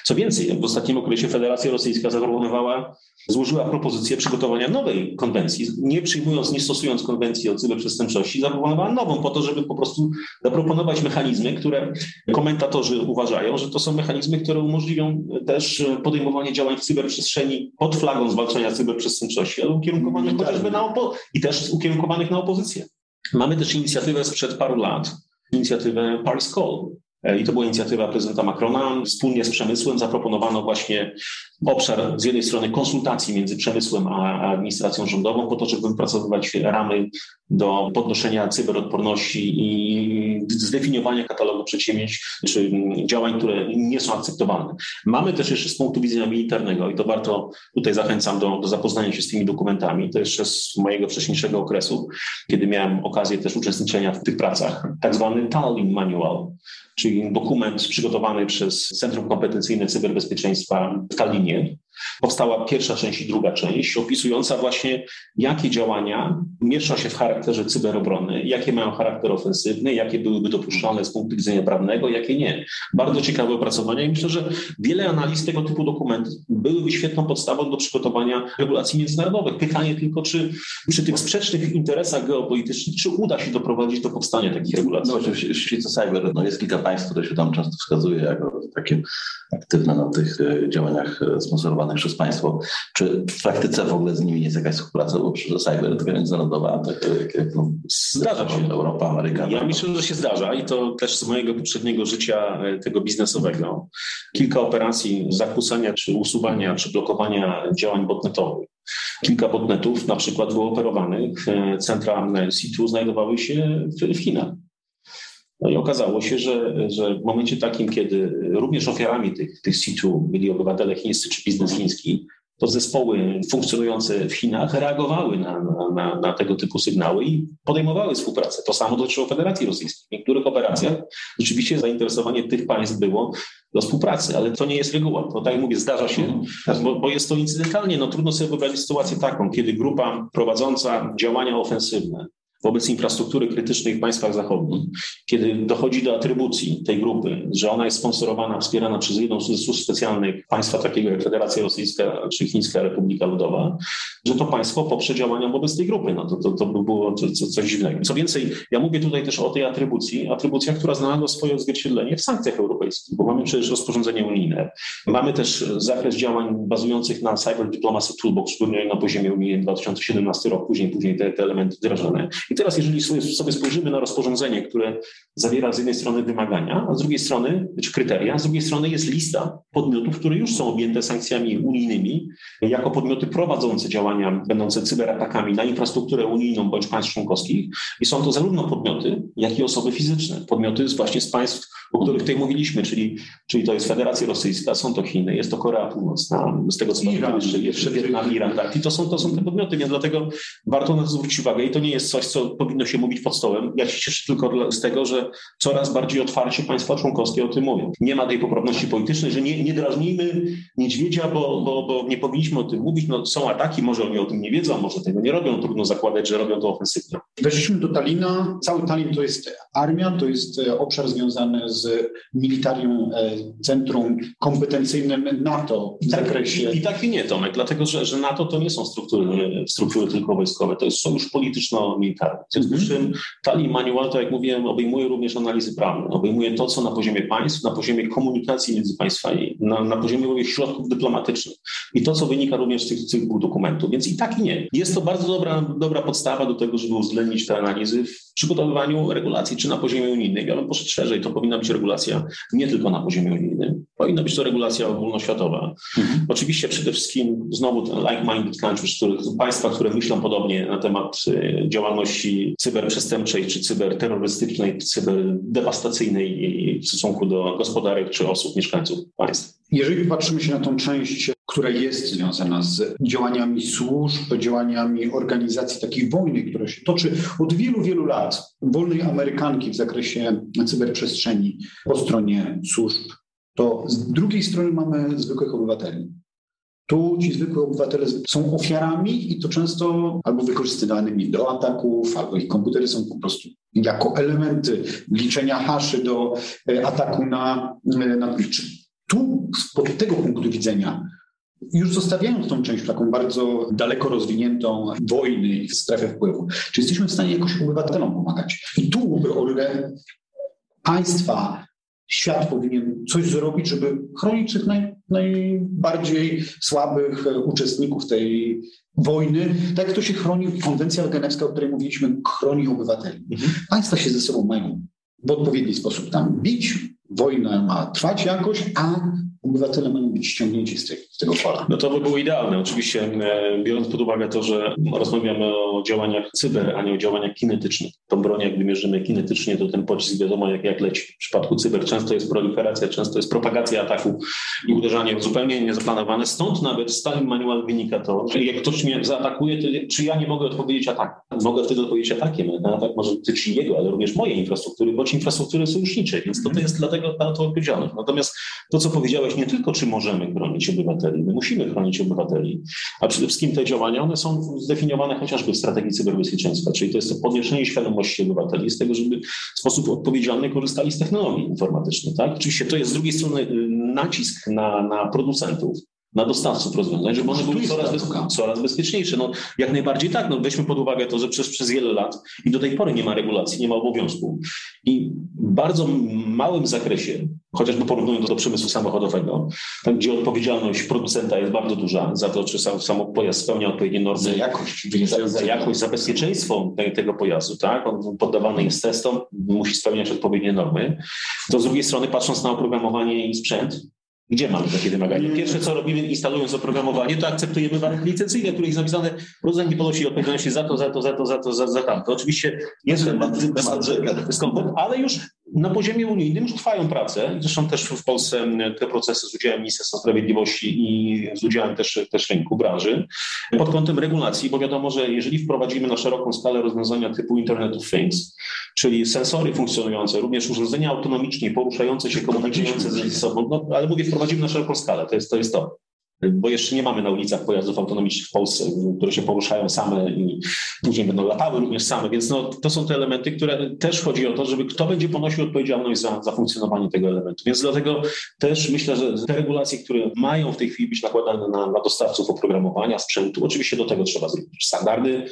Co więcej, w ostatnim okresie Federacja Rosyjska zaproponowała, złożyła propozycję przygotowania nowej konwencji. Nie przyjmując, nie stosując konwencji o cyberprzestępczości, zaproponowała nową po to, żeby po prostu zaproponować mechanizmy, które komentatorzy uważają, że to są mechanizmy, które umożliwią też podejmowanie działań w cyberprzestrzeni pod flagą zwalczania cyberprzestępczości, ale ukierunkowanych chociażby na opo- i też ukierunkowanych na opozycję. Mamy też inicjatywę sprzed paru lat, inicjatywę Paris Call. E, I to była inicjatywa prezydenta Macrona. Wspólnie z przemysłem zaproponowano właśnie obszar z jednej strony konsultacji między przemysłem a administracją rządową po to, żeby wypracowywać ramy do podnoszenia cyberodporności i zdefiniowania katalogu przedsięwzięć czy działań, które nie są akceptowalne. Mamy też jeszcze z punktu widzenia militarnego i to warto, tutaj zachęcam do, do zapoznania się z tymi dokumentami, to jeszcze z mojego wcześniejszego okresu, kiedy miałem okazję też uczestniczenia w tych pracach, tak zwany Tallinn Manual, czyli dokument przygotowany przez Centrum Kompetencyjne Cyberbezpieczeństwa w Tallinie, powstała pierwsza część i druga część, opisująca właśnie, jakie działania mieszczą się w charakterze cyberobrony, jakie mają charakter ofensywny, jakie byłyby dopuszczalne z punktu widzenia prawnego, jakie nie. Bardzo ciekawe opracowania i myślę, że wiele analiz tego typu dokumentów byłyby świetną podstawą do przygotowania regulacji międzynarodowych. Pytanie tylko, czy przy tych sprzecznych interesach geopolitycznych, czy uda się doprowadzić do powstania takich regulacji? No oczywiście świecie cyber no jest kilka państw, które się tam często wskazuje jako takie aktywne na tych e, działaniach e, sponsorowanych przez państwo. Czy w praktyce w ogóle z nimi jest jakaś współpraca, bo przy cyber taka międzynarodowa, tak no, zdarza się. Europa, Ameryka. Ja myślę, że się zdarza i to też z mojego poprzedniego życia e, tego biznesowego. Kilka operacji zakłócania, czy usuwania, czy blokowania działań botnetowych. Kilka botnetów na przykład było operowanych, centra C2 znajdowały się w Chinach. No i okazało się, że, że w momencie takim, kiedy również ofiarami tych, tych situ byli obywatele chińscy czy biznes chiński, to zespoły funkcjonujące w Chinach reagowały na, na, na, tego typu sygnały i podejmowały współpracę. To samo dotyczyło Federacji Rosyjskiej. W niektórych operacjach rzeczywiście zainteresowanie tych państw było do współpracy, ale to nie jest reguła. To tak jak mówię, zdarza się, bo, bo jest to incydentalnie. No, trudno sobie wyobrazić sytuację taką, kiedy grupa prowadząca działania ofensywne wobec infrastruktury krytycznej w państwach zachodnich, kiedy dochodzi do atrybucji tej grupy, że ona jest sponsorowana, wspierana przez jedną z służb specjalnych państwa takiego jak Federacja Rosyjska czy Chińska Republika Ludowa, że to państwo poprze działania wobec tej grupy. No to, to, to by było coś dziwnego. Co więcej, ja mówię tutaj też o tej atrybucji, atrybucja, która znalazła swoje odzwierciedlenie w sankcjach europejskich, bo mamy przecież rozporządzenie unijne. Mamy też zakres działań bazujących na Cyber Diplomacy Toolbox, który na poziomie unijnym 2017 rok, później, później te, te elementy wdrażane. I teraz, jeżeli sobie spojrzymy na rozporządzenie, które zawiera z jednej strony wymagania, a z drugiej strony, czy kryteria, z drugiej strony jest lista podmiotów, które już są objęte sankcjami unijnymi, jako podmioty prowadzące działania będące cyberatakami na infrastrukturę unijną bądź państw członkowskich. I są to zarówno podmioty, jak i osoby fizyczne. Podmioty właśnie z państw, o których tutaj mówiliśmy, czyli, czyli to jest Federacja Rosyjska, są to Chiny, jest to Korea Północna, z tego co Iran, jeszcze Wietnam, Iran, tak. I to są, to są te podmioty, więc dlatego warto na to zwrócić uwagę. I to nie jest coś, co powinno się mówić pod stołem. Ja się cieszę tylko z tego, że coraz bardziej otwarcie państwa członkowskie o tym mówią. Nie ma tej poprawności politycznej, że nie, nie drażnijmy niedźwiedzia, bo, bo, bo nie powinniśmy o tym mówić. No, są ataki, może oni o tym nie wiedzą, może tego nie robią. Trudno zakładać, że robią to ofensywnie. Weszliśmy do Talina. Cały Talin to jest armia, to jest e, obszar związany z militarium, e, centrum kompetencyjnym NATO w tak, zakresie. I, I tak i nie, Tomek, dlatego że, że NATO to nie są struktury, struktury tylko wojskowe, to jest sojusz polityczno-militarny. W związku z czym Tali Manual, tak jak mówiłem, obejmuje również analizy prawne, obejmuje to, co na poziomie państw, na poziomie komunikacji między państwami, na, na poziomie środków dyplomatycznych i to, co wynika również z tych, tych dwóch dokumentów. Więc i tak i nie. Jest to bardzo dobra, dobra podstawa do tego, żeby uwzględnić te analizy w przygotowywaniu regulacji, czy na poziomie unijnym. Ja bym poszedł szerzej, to powinna być regulacja nie tylko na poziomie unijnym, powinna być to regulacja ogólnoświatowa. Mhm. Oczywiście przede wszystkim znowu ten like-minded countries, których, państwa, które myślą podobnie na temat y, działalności cyberprzestępczej, czy cyberterrorystycznej, cyberdewastacyjnej w stosunku do gospodarek czy osób, mieszkańców państw. Jeżeli patrzymy się na tą część, która jest związana z działaniami służb, działaniami organizacji takiej wojny, która się toczy od wielu, wielu lat, wolnej Amerykanki w zakresie cyberprzestrzeni po stronie służb, to z drugiej strony mamy zwykłych obywateli. Tu ci zwykli obywatele są ofiarami i to często albo wykorzystywanymi do ataków, albo ich komputery są po prostu jako elementy liczenia haszy do e, ataku na, e, na tu z tego punktu widzenia już zostawiając tą część taką bardzo daleko rozwiniętą wojny i strefę wpływu, czy jesteśmy w stanie jakoś obywatelom pomagać? I tu rolę państwa, świat powinien coś zrobić, żeby chronić tych naj, najbardziej słabych uczestników tej wojny, tak jak to się chroni konwencja genewska, o której mówiliśmy, chroni obywateli. Mhm. Państwa się ze sobą mają w odpowiedni sposób tam bić, wojna ma trwać jakoś, a obywatele mają być ściągnięci z, z tego pola. No to by było idealne. Oczywiście e, biorąc pod uwagę to, że rozmawiamy o działaniach cyber, a nie o działaniach kinetycznych. Tą broń jakby mierzymy kinetycznie, to ten pocisk wiadomo jak, jak leci. W przypadku cyber często jest proliferacja, często jest propagacja ataku i uderzanie zupełnie niezaplanowane. Stąd nawet z stałym manual wynika to, że jak ktoś mnie zaatakuje, to czy ja nie mogę odpowiedzieć atakiem? Mogę wtedy odpowiedzieć atakiem. Na atak może dotyczyć jego, ale również mojej infrastruktury, bądź infrastruktury sojuszniczej. Więc to, to jest dlatego ta to odpowiedzialność. Natomiast to, co powiedziałeś, nie tylko, czy możemy chronić obywateli, my musimy chronić obywateli, a przede wszystkim te działania, one są zdefiniowane chociażby w strategii cyberbezpieczeństwa, czyli to jest to podniesienie świadomości obywateli z tego, żeby w sposób odpowiedzialny korzystali z technologii informatycznych. Tak? Oczywiście to jest z drugiej strony y, nacisk na, na producentów, na dostawców rozwiązań, żeby one były coraz, bez, coraz bezpieczniejsze. No, jak najbardziej tak. No, weźmy pod uwagę to, że przez, przez wiele lat i do tej pory nie ma regulacji, nie ma obowiązku. I w bardzo małym zakresie, chociażby porównując do przemysłu samochodowego, tam gdzie odpowiedzialność producenta jest bardzo duża za to, czy sam, sam pojazd spełnia odpowiednie normy. Za jakość. Za, za jakość, za bezpieczeństwo tego pojazdu, tak? On poddawany jest testom, musi spełniać odpowiednie normy. To z drugiej strony, patrząc na oprogramowanie i sprzęt, gdzie mamy takie wymagania? Pierwsze, co robimy, instalując oprogramowanie, to akceptujemy warunki licencyjne, które jest napisane, producent nie ponosi odpowiedzialności za to, za to, za to, za to, za, za tamto. Oczywiście jest temat, temat, ale już na poziomie unijnym już trwają prace. Zresztą też w Polsce te procesy z udziałem Ministerstwa Sprawiedliwości i z udziałem też, też rynku, branży. Pod kątem regulacji, bo wiadomo, że jeżeli wprowadzimy na szeroką skalę rozwiązania typu Internet of Things, czyli sensory funkcjonujące, również urządzenia autonomicznie poruszające się, komunikujące ze sobą, no, ale mówię, wprowadzimy na szeroką skalę, to jest to. Jest to bo jeszcze nie mamy na ulicach pojazdów autonomicznych w Polsce, które się poruszają same i później będą latały również same, więc no, to są te elementy, które też chodzi o to, żeby kto będzie ponosił odpowiedzialność za, za funkcjonowanie tego elementu. Więc dlatego też myślę, że te regulacje, które mają w tej chwili być nakładane na, na dostawców oprogramowania, sprzętu, oczywiście do tego trzeba zrobić standardy,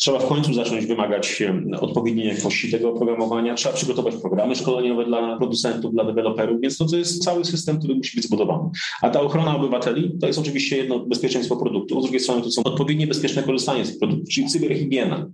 trzeba w końcu zacząć wymagać odpowiedniej jakości tego oprogramowania, trzeba przygotować programy szkoleniowe dla producentów, dla deweloperów, więc to, to jest cały system, który musi być zbudowany. A ta ochrona obywateli to jest jest oczywiście jedno bezpieczeństwo produktu, z drugiej strony to są odpowiednie bezpieczne korzystanie z tych produktów, czyli cyberhigiena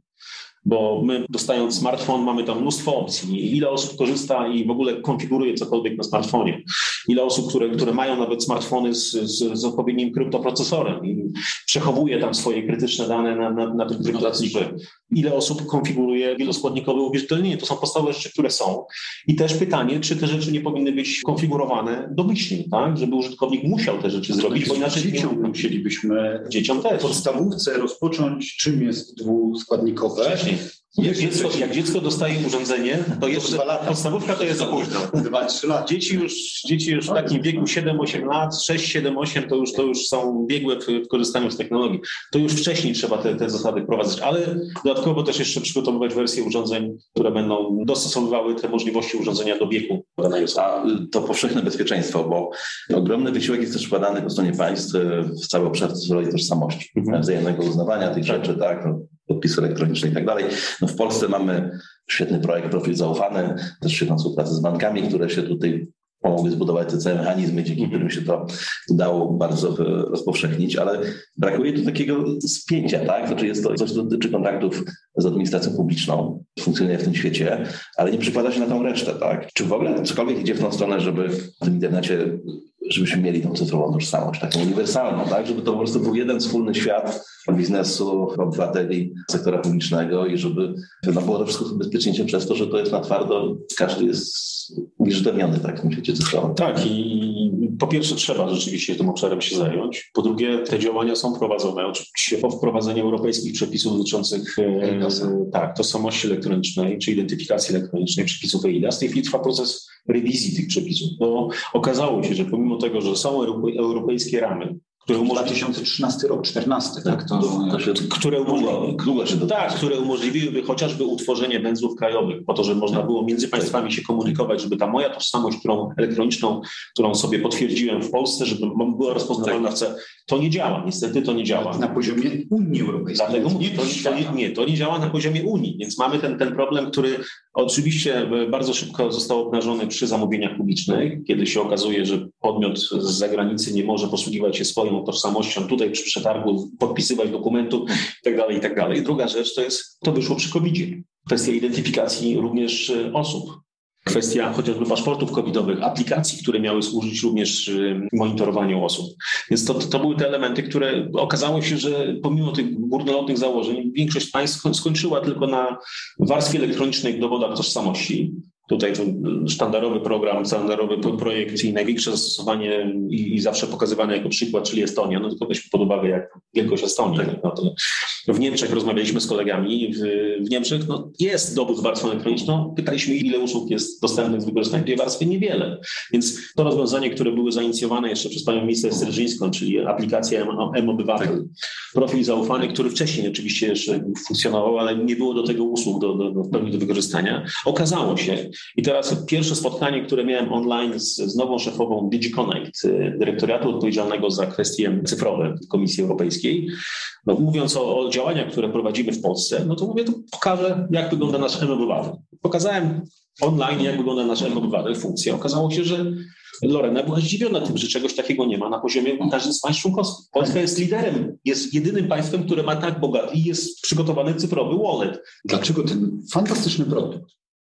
bo my dostając smartfon mamy tam mnóstwo opcji. Ile osób korzysta i w ogóle konfiguruje cokolwiek na smartfonie. Ile osób, które, które mają nawet smartfony z, z, z odpowiednim kryptoprocesorem i przechowuje tam swoje krytyczne dane na, na, na tym kryptocyfrze. Ile osób konfiguruje wieloskładnikowe uwierzytelnienie. To są podstawowe rzeczy, które są. I też pytanie, czy te rzeczy nie powinny być konfigurowane domyślnie, tak? żeby użytkownik musiał te rzeczy zrobić, bo inaczej dzieciom musielibyśmy dzieciom też. w podstawówce rozpocząć, czym jest dwuskładnikowe. Wcześniej jak dziecko, jak dziecko dostaje urządzenie, to jeszcze podstawówka to jest za późno. Dwa, trzy lata. Dzieci już, dzieci już w takim wieku 7-8 lat, 6-7-8 to już, to już są biegłe w, korzystaniu z technologii. To już wcześniej trzeba te, te zasady wprowadzać, ale dodatkowo też jeszcze przygotowywać wersje urządzeń, które będą dostosowywały te możliwości urządzenia do wieku danej osoby. A to powszechne bezpieczeństwo, bo ogromny wysiłek jest też wkładany po stronie państw w cały obszar tożsamości, mhm. wzajemnego uznawania tych tak. rzeczy, tak, no, podpisu elektronicznego i tak dalej. No w Polsce mamy świetny projekt Profil Zaufany, też świetną współpracę z bankami, które się tutaj pomogły zbudować te całe mechanizmy, dzięki mhm. którym się to udało bardzo rozpowszechnić, ale brakuje tu takiego spięcia, tak? Znaczy jest to coś, co dotyczy kontaktów z administracją publiczną, funkcjonuje w tym świecie, ale nie przykłada się na tą resztę, tak? Czy w ogóle cokolwiek idzie w tą stronę, żeby w tym internecie żebyśmy mieli tą cyfrową tożsamość, taką uniwersalną, tak? Żeby to po prostu był jeden wspólny świat biznesu, obywateli, sektora publicznego i żeby no, było to wszystko bezpieczniejsze przez to, że to jest na twardo, każdy jest uwierzytelniony tak, w tym świecie cyfrowym. Tak i po pierwsze trzeba rzeczywiście tym obszarem się zająć. Po drugie te działania są prowadzone oczywiście po wprowadzeniu europejskich przepisów dotyczących e, tak, tożsamości elektronicznej czy identyfikacji elektronicznej, przepisów EIDAS. W tej chwili trwa proces rewizji tych przepisów, bo okazało się, że pomimo tego, że są europejskie ramy, które umożliwiły 2013 rok, 14, tak? To, to się, które, umożliwiły, tak, które umożliwiłyby chociażby utworzenie węzłów krajowych, po to, żeby można było między państwami się komunikować, żeby ta moja tożsamość, którą elektroniczną, którą sobie potwierdziłem w Polsce, żeby była rozpoznawalna w C. To nie działa, niestety to nie działa. Na poziomie Unii Europejskiej. Dlatego mówię, to, to, nie, nie, to nie działa na poziomie Unii, więc mamy ten, ten problem, który oczywiście bardzo szybko został obnażony przy zamówieniach publicznych, kiedy się okazuje, że podmiot z zagranicy nie może posługiwać się swoją tożsamością tutaj przy przetargu, podpisywać dokumentów itd., tak itd. Tak I druga rzecz to jest, to wyszło przy covid -zie. Kwestia identyfikacji również e, osób. Kwestia chociażby paszportów covidowych, aplikacji, które miały służyć również e, monitorowaniu osób. Więc to, to były te elementy, które okazało się, że pomimo tych górnolotnych założeń, większość państw skończyła tylko na warstwie elektronicznej w dowodach tożsamości, Tutaj to sztandarowy program, sztandarowy projekt i największe zastosowanie i, i zawsze pokazywane jako przykład, czyli Estonia. No tylko weźmy pod uwagę, jak wielkość Estonii. Tak. No to w Niemczech rozmawialiśmy z kolegami. W, w Niemczech no, jest dowód z warstwą elektroniczną. Pytaliśmy, ile usług jest dostępnych z wykorzystaniem tej warstwy. Niewiele. Więc to rozwiązanie, które były zainicjowane jeszcze przez panią minister Strzeżyńską, czyli aplikacja M-Obywatel, tak. profil zaufany, który wcześniej oczywiście jeszcze funkcjonował, ale nie było do tego usług do, do, do, do wykorzystania. Okazało się, i teraz pierwsze spotkanie, które miałem online z, z nową szefową DigiConnect, y, dyrektoriatu odpowiedzialnego za kwestie cyfrowe Komisji Europejskiej, no, mówiąc o, o, działaniach, które prowadzimy w Polsce, no to mówię, to pokażę, jak wygląda nasz M-Obywatel. Pokazałem online, jak wygląda nasz M-Obywatel, funkcja. Okazało się, że Lorena była zdziwiona tym, że czegoś takiego nie ma na poziomie każdym z państw członkowskich. Polska jest liderem, jest jedynym państwem, które ma tak bogaty i jest przygotowany cyfrowy wallet. Dlaczego ten fantastyczny produkt,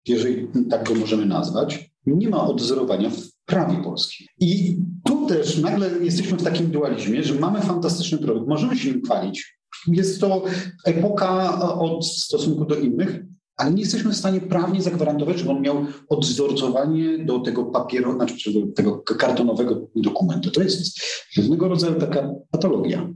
jeżeli tak go możemy nazwać, nie ma odzorowania w prawie polskim. I tu też nagle jesteśmy w takim dualizmie, że mamy fantastyczny produkt, możemy się nim chwalić. Jest to epoka od stosunku do innych, ale nie jesteśmy w stanie prawnie zagwarantować, żeby on miał odwzorcowanie do tego papieru, znaczy do tego kartonowego dokumentu. To jest pewnego rodzaju taka patologia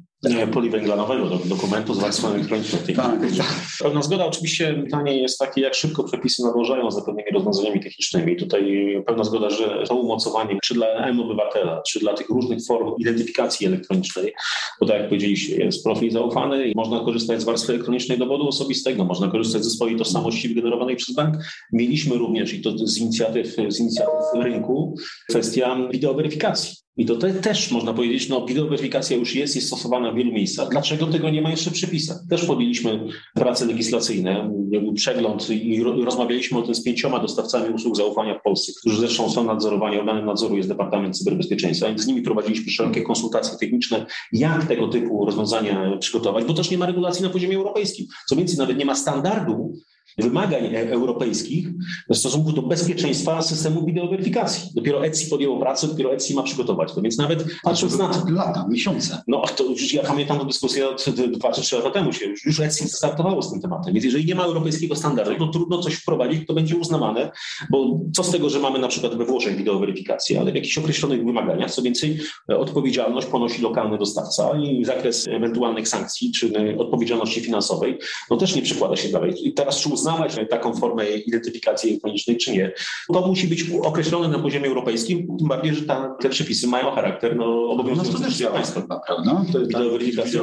poliwęglanowego dokumentu z warstwą elektroniczną. Tak, tak. Pewna zgoda. Oczywiście pytanie jest takie, jak szybko przepisy nadążają za pewnymi rozwiązaniami technicznymi. Tutaj pewna zgoda, że to umocowanie czy dla M-obywatela, czy dla tych różnych form identyfikacji elektronicznej, bo tak jak powiedzieliście, jest profil zaufany i można korzystać z warstwy elektronicznej dowodu osobistego, można korzystać ze swojej tożsamości wygenerowanej przez bank. Mieliśmy również, i to z inicjatyw, z inicjatyw rynku, kwestia wideoweryfikacji. I to te, też można powiedzieć, no wideoweryfikacja już jest, jest stosowana w wielu miejscach. Dlaczego tego nie ma jeszcze w przepisach? Też podjęliśmy prace legislacyjne, był przegląd i rozmawialiśmy o tym z pięcioma dostawcami usług zaufania w Polsce, którzy zresztą są nadzorowani, organem nadzoru jest Departament Cyberbezpieczeństwa, więc z nimi prowadziliśmy szerokie konsultacje techniczne, jak tego typu rozwiązania przygotować, bo też nie ma regulacji na poziomie europejskim. Co więcej, nawet nie ma standardu wymagań e, europejskich w stosunku do bezpieczeństwa systemu wideoweryfikacji. Dopiero ECI podjęło pracę, dopiero ECI ma przygotować to. Więc nawet patrząc na to... Lata, miesiące. No to już ja pamiętam tę dyskusję od dwa czy trzy lata temu się. Już, już ECI startowało z tym tematem. Więc jeżeli nie ma europejskiego standardu, to trudno coś wprowadzić, to będzie uznawane, bo co z tego, że mamy na przykład we Włoszech wideoweryfikację, ale w jakichś określonych wymaganiach, co więcej, e, odpowiedzialność ponosi lokalny dostawca i zakres ewentualnych sankcji czy e, odpowiedzialności finansowej, no też nie przekłada się dalej. I teraz czy uznawać taką formę identyfikacji elektronicznej, czy nie. To musi być określone na poziomie europejskim, tym bardziej, że ta, te przepisy mają charakter no, obowiązujący no, to też działa, prawda? To jest weryfikacja.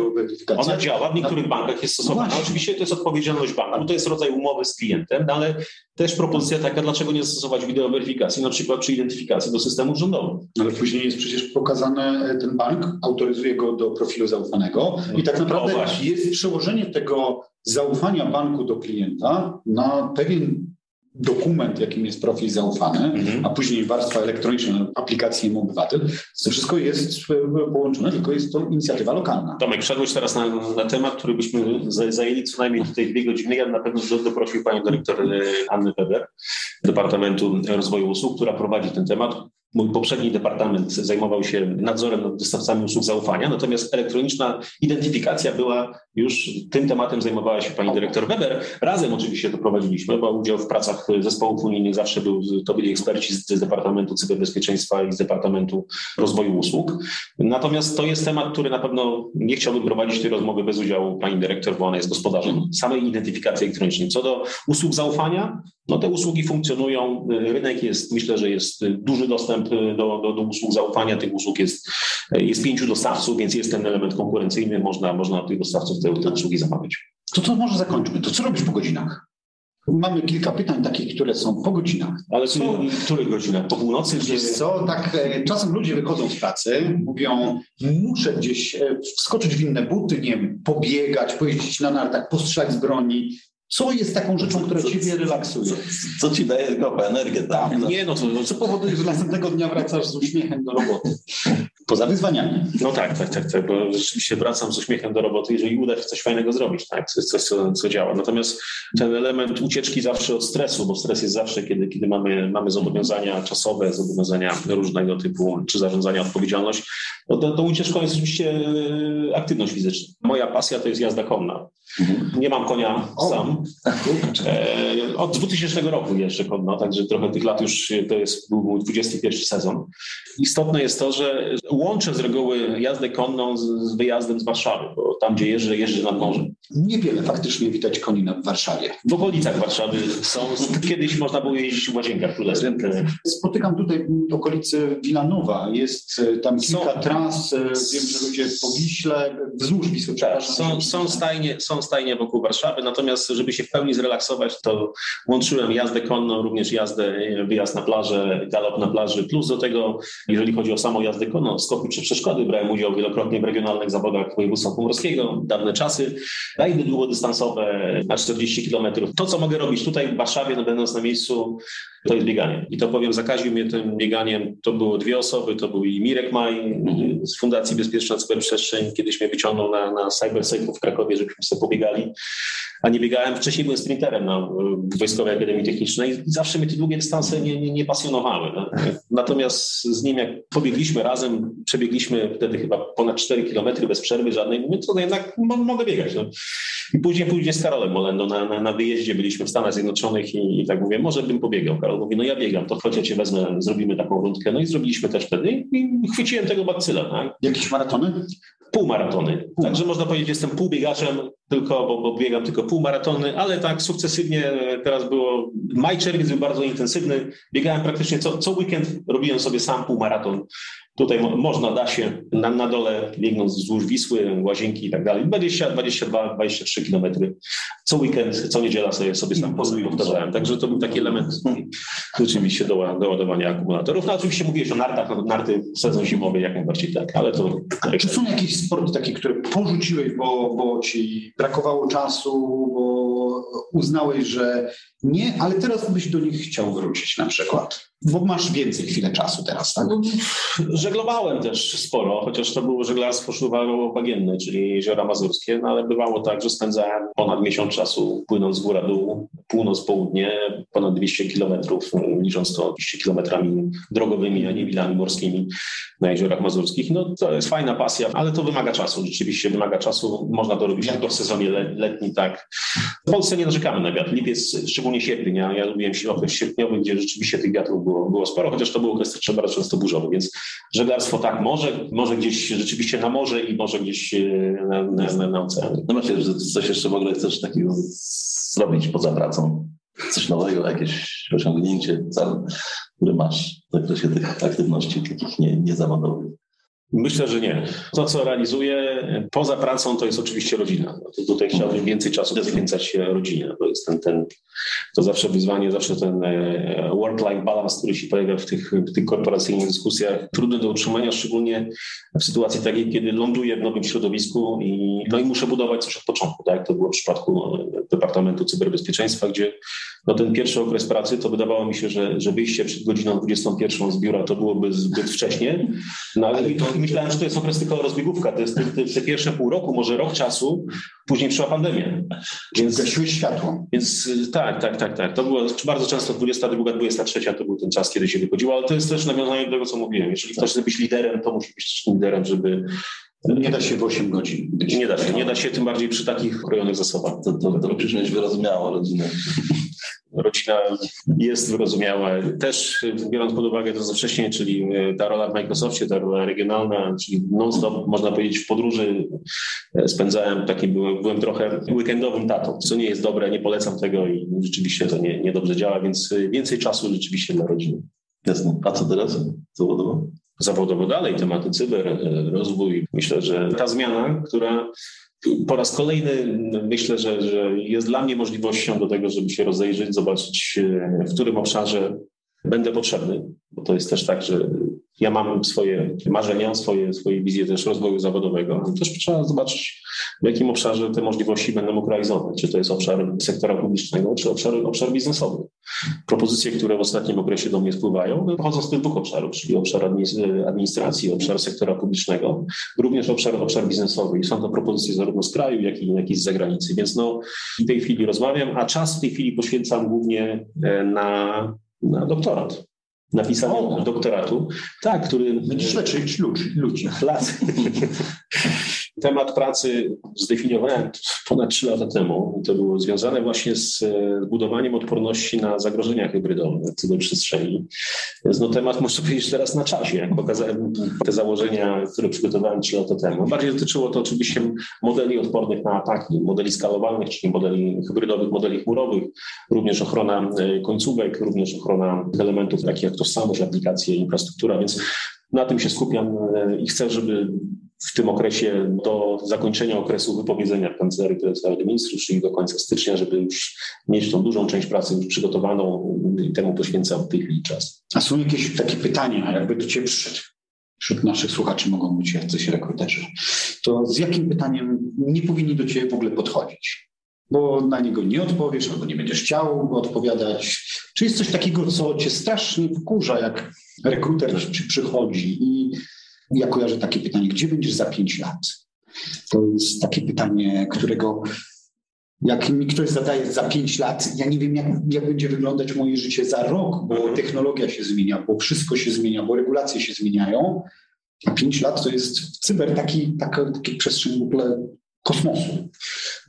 Ona działa, w niektórych bankach jest stosowana. No Oczywiście to jest odpowiedzialność banku, to jest rodzaj umowy z klientem, no, ale też propozycja taka, dlaczego nie stosować wideoweryfikacji, na przykład przy identyfikacji do systemu rządowego. Ale później jest przecież pokazane, ten bank autoryzuje go do profilu zaufanego i tak naprawdę jest przełożenie tego zaufania banku do klienta na pewien dokument, jakim jest profil zaufany, mhm. a później warstwa elektroniczna, aplikacji obywatel, to wszystko jest e, połączone, tylko jest to inicjatywa lokalna. Tomek, wszedłeś teraz na, na temat, który byśmy zajęli co najmniej tutaj dwie godziny. Ja na pewno doprosił panią dyrektor e, Anny Weber, Departamentu Rozwoju Usług, która prowadzi ten temat. Mój poprzedni departament zajmował się nadzorem nad dostawcami usług zaufania, natomiast elektroniczna identyfikacja była już tym tematem zajmowała się pani dyrektor Weber. Razem oczywiście to prowadziliśmy, bo udział w pracach zespołów unijnych zawsze był, to byli eksperci z, Departamentu Cyberbezpieczeństwa i z Departamentu Rozwoju Usług. Natomiast to jest temat, który na pewno nie chciałbym prowadzić tej rozmowy bez udziału pani dyrektor, bo ona jest gospodarzem samej identyfikacji elektronicznej. Co do usług zaufania, no te usługi funkcjonują, rynek jest, myślę, że jest duży dostęp do, do, do usług zaufania, tych usług jest, jest pięciu dostawców, więc jest ten element konkurencyjny, można, można tych dostawców te, te usługi zamawiać. To co może zakończmy? To co robisz po godzinach? Mamy kilka pytań takich, które są po godzinach. Ale co, w których godzinach? Po północy? Wiesz co, tak e, czasem ludzie wychodzą z pracy, mówią, muszę gdzieś e, wskoczyć w inne buty, nie wiem, pobiegać, pojeździć na nartach, postrzelać z broni. Co jest taką rzeczą, która co, ciebie relaksuje? Co, co, ci daje tylko energię? Tak, nie, no co, co powoduje, że następnego dnia wracasz z uśmiechem do roboty? Poza wyzwaniami. No tak, tak, tak, tak, bo rzeczywiście wracam z uśmiechem do roboty, jeżeli uda się coś fajnego zrobić, tak, coś, coś co, co działa. Natomiast ten element ucieczki zawsze od stresu, bo stres jest zawsze, kiedy, kiedy mamy, mamy zobowiązania czasowe, zobowiązania różnego typu, czy zarządzania odpowiedzialność, no to, to ucieczką jest oczywiście e, aktywność fizyczna. Moja pasja to jest jazda konna. Nie mam konia sam. E, od 2000 roku jeszcze konno, także trochę tych lat już to jest był mój 21 sezon. Istotne jest to, że łączę z reguły jazdę konną z, z wyjazdem z Warszawy, bo tam, gdzie jeżdżę, jeżdżę nad morzem. Niewiele faktycznie widać koni w Warszawie. W okolicach Warszawy są. Kiedyś można było jeździć w Łazienkach Królewskich. Spotykam tutaj w okolicy Wilanowa. Jest e, tam kilka są, tras. E, wiem, że ludzie po Wiśle, wzdłuż Wisły, tak, są, są, stajnie, są stajnie wokół Warszawy, natomiast żeby się w pełni zrelaksować, to łączyłem jazdę konną, również jazdę, wyjazd na plażę, galop na plaży, plus do tego, jeżeli chodzi o samą jazdę konną, skoki czy przeszkody, brałem udział wielokrotnie w regionalnych zawodach województwa pomorskiego, dawne czasy, rajdy długodystansowe na 40 kilometrów. To, co mogę robić tutaj w Warszawie, no, będąc na miejscu, to jest bieganie. I to powiem, zakaził mnie tym bieganiem, to było dwie osoby, to był i Mirek Maj z Fundacji Bezpieczna Cyberprzestrzeń, kiedyś mnie wyciągnął na, na CyberSafe w Krakowie, żebyśmy sobie pobiegali a nie biegałem. Wcześniej byłem sprinterem na Wojskowej Akademii Technicznej i zawsze mnie te długie dystanse nie, nie, nie pasjonowały. No. Natomiast z nim jak pobiegliśmy razem, przebiegliśmy wtedy chyba ponad 4 kilometry bez przerwy żadnej, mówię, to jednak mogę biegać. No. I później, później z Karolem Molendo na, na, na wyjeździe byliśmy w Stanach Zjednoczonych i, i, tak mówię, może bym pobiegał. Karol mówi, no ja biegam, to chodź ja cię wezmę, zrobimy taką rundkę. No i zrobiliśmy też wtedy i chwyciłem tego bakcyla. Tak? Jakieś maratony? półmaratony. Pół. Także można powiedzieć, jestem półbiegaczem, tylko, bo, bo, biegam tylko półmaratony, ale tak sukcesywnie teraz było, maj, czerwiec był bardzo intensywny, biegałem praktycznie co, co weekend, robiłem sobie sam półmaraton Tutaj mo można, da się na, na dole biegnąc wzdłuż Wisły, Łazienki i tak dalej. 20, 22, 23 kilometry. Co weekend, co niedziela sobie, sobie sam powtarzałem. Także to był taki element rzeczywiście do, do ładowania akumulatorów. No oczywiście mówiłeś o nartach, no, narty sezon zimowy jak najbardziej tak, ale to... Czy są jakieś sporty takie, które porzuciłeś, bo, bo ci brakowało czasu, bo uznałeś, że nie, ale teraz byś do nich chciał wrócić na przykład? Bo masz więcej chwilę czasu teraz, tak? No, żeglowałem też sporo, chociaż to było żeglarstwo szluwarowo-bagienne, czyli jeziora mazurskie, no ale bywało tak, że spędzałem ponad miesiąc czasu płynąc z góra dół, północ-południe, ponad 200 kilometrów, licząc to 200 kilometrami drogowymi, a nie wilami morskimi na jeziorach mazurskich. No to jest fajna pasja, ale to wymaga czasu, rzeczywiście wymaga czasu. Można to robić tylko w sezonie letnim, tak. W Polsce nie narzekamy na wiatr. Lipiec, szczególnie sierpień. Ja, lubiłem okres sierpniowy, gdzie rzeczywiście tych wiatrów było, było sporo, chociaż to był okres też bardzo często burzowy, więc żeglarstwo tak może, może gdzieś rzeczywiście na morze i może gdzieś e, na, na, na, na oceanie. No myślę, że coś jeszcze w ogóle chcesz takiego zrobić poza pracą? Coś nowego, jakieś osiągnięcie, cel, który masz w zakresie tych aktywności takich nie, niezawodowych? Myślę, że nie. To, co realizuję poza pracą, to jest oczywiście rodzina. No tutaj chciałbym więcej czasu poświęcać się rodzinie. To jest ten, ten, to zawsze wyzwanie, zawsze ten e, work-life balance, który się pojawia w tych, w tych korporacyjnych dyskusjach, trudny do utrzymania, szczególnie w sytuacji takiej, kiedy ląduję w nowym środowisku i, no i muszę budować coś od początku. Tak? To było w przypadku Departamentu Cyberbezpieczeństwa, gdzie no ten pierwszy okres pracy to wydawało mi się, że, że wyjście przed godziną 21 z biura to byłoby zbyt wcześnie. No ale to, myślałem, że to jest okres tylko rozbiegówka. To jest te, te, pierwsze pół roku, może rok czasu, później przyszła pandemia. Więc gasiłeś światło. Więc tak, tak, tak, tak. To było bardzo często 22, 23 to był ten czas, kiedy się wychodziło, ale to jest też nawiązanie do tego, co mówiłem. Jeżeli ktoś chce być liderem, to musi być liderem, żeby nie da się w 8 godzin. Być nie da się, nie da się tym bardziej przy takich krojonych zasobach. To, to, to musisz mieć wyrozumiałą rodzinę rodzina jest wyrozumiała. Też biorąc pod uwagę to, co wcześniej, czyli ta rola w Microsoftie, ta rola regionalna, czyli non-stop, można powiedzieć, w podróży spędzałem takim, byłem, byłem trochę weekendowym tatą, co nie jest dobre, nie polecam tego i rzeczywiście to nie, niedobrze działa, więc więcej czasu rzeczywiście dla rodziny. Jasne. A co teraz zawodowo? Zawodowo dalej, tematy cyber, rozwój. Myślę, że ta zmiana, która po raz kolejny myślę, że, że jest dla mnie możliwością do tego, żeby się rozejrzeć, zobaczyć, e, w którym obszarze będę potrzebny, bo to jest też tak, że Ja mam swoje marzenia, swoje, swoje wizje też rozwoju zawodowego, też trzeba zobaczyć, w jakim obszarze te możliwości będę mógł realizować. Czy to jest obszar sektora publicznego, czy obszar, obszar biznesowy. Propozycje, które w ostatnim okresie do mnie spływają, pochodzą z tych dwóch obszarów, czyli obszar administracji, obszar sektora publicznego, również obszar, obszar biznesowy. I są to propozycje zarówno z kraju, jak i, jak i z zagranicy. Więc no, w tej chwili rozmawiam, a czas w tej chwili poświęcam głównie e, na, na doktorat napisaniu doktoratu. Tak, który... Będziesz leczyć ludzi. ludzi. Temat pracy zdefiniowałem ponad trzy lata temu. To było związane właśnie z e, budowaniem odporności na zagrożenia hybrydowe w cyberprzestrzeni. No temat, muszę powiedzieć, teraz na czasie, jak pokazałem te założenia, które przygotowałem trzy lata temu. Bardziej dotyczyło to oczywiście modeli odpornych na ataki, modeli skalowalnych, czyli modeli hybrydowych, modeli chmurowych, również ochrona e, końcówek, również ochrona elementów takich jak tożsamość, aplikacje, infrastruktura, więc na tym się skupiam e, i chcę, żeby w tym okresie do zakończenia okresu wypowiedzenia w Kancelarii Prezesa Rady Ministrów, czyli do końca stycznia, żeby już mieć tą dużą część pracy już przygotowaną i temu poświęcam w tej chwili czas. A są jakieś takie pytania, jakby do Ciebie przyszedł? Wśród naszych słuchaczy mogą być jacyś rekruterzy. To z jakim pytaniem nie powinni do Ciebie w ogóle podchodzić? Bo na niego nie odpowiesz, albo nie będziesz chciał odpowiadać. Czy jest coś takiego, co Cię strasznie wkurza, jak rekruter przychodzi i ja kojarzę takie pytanie, gdzie będziesz za pięć lat? To jest takie pytanie, którego jak mi ktoś zadaje za pięć lat, ja nie wiem, jak, jak, będzie wyglądać moje życie za rok, bo mhm. technologia się zmienia, bo wszystko się zmienia, bo regulacje się zmieniają. A pięć lat to jest cyber taki, taka, taki przestrzeń w ogóle kosmosu.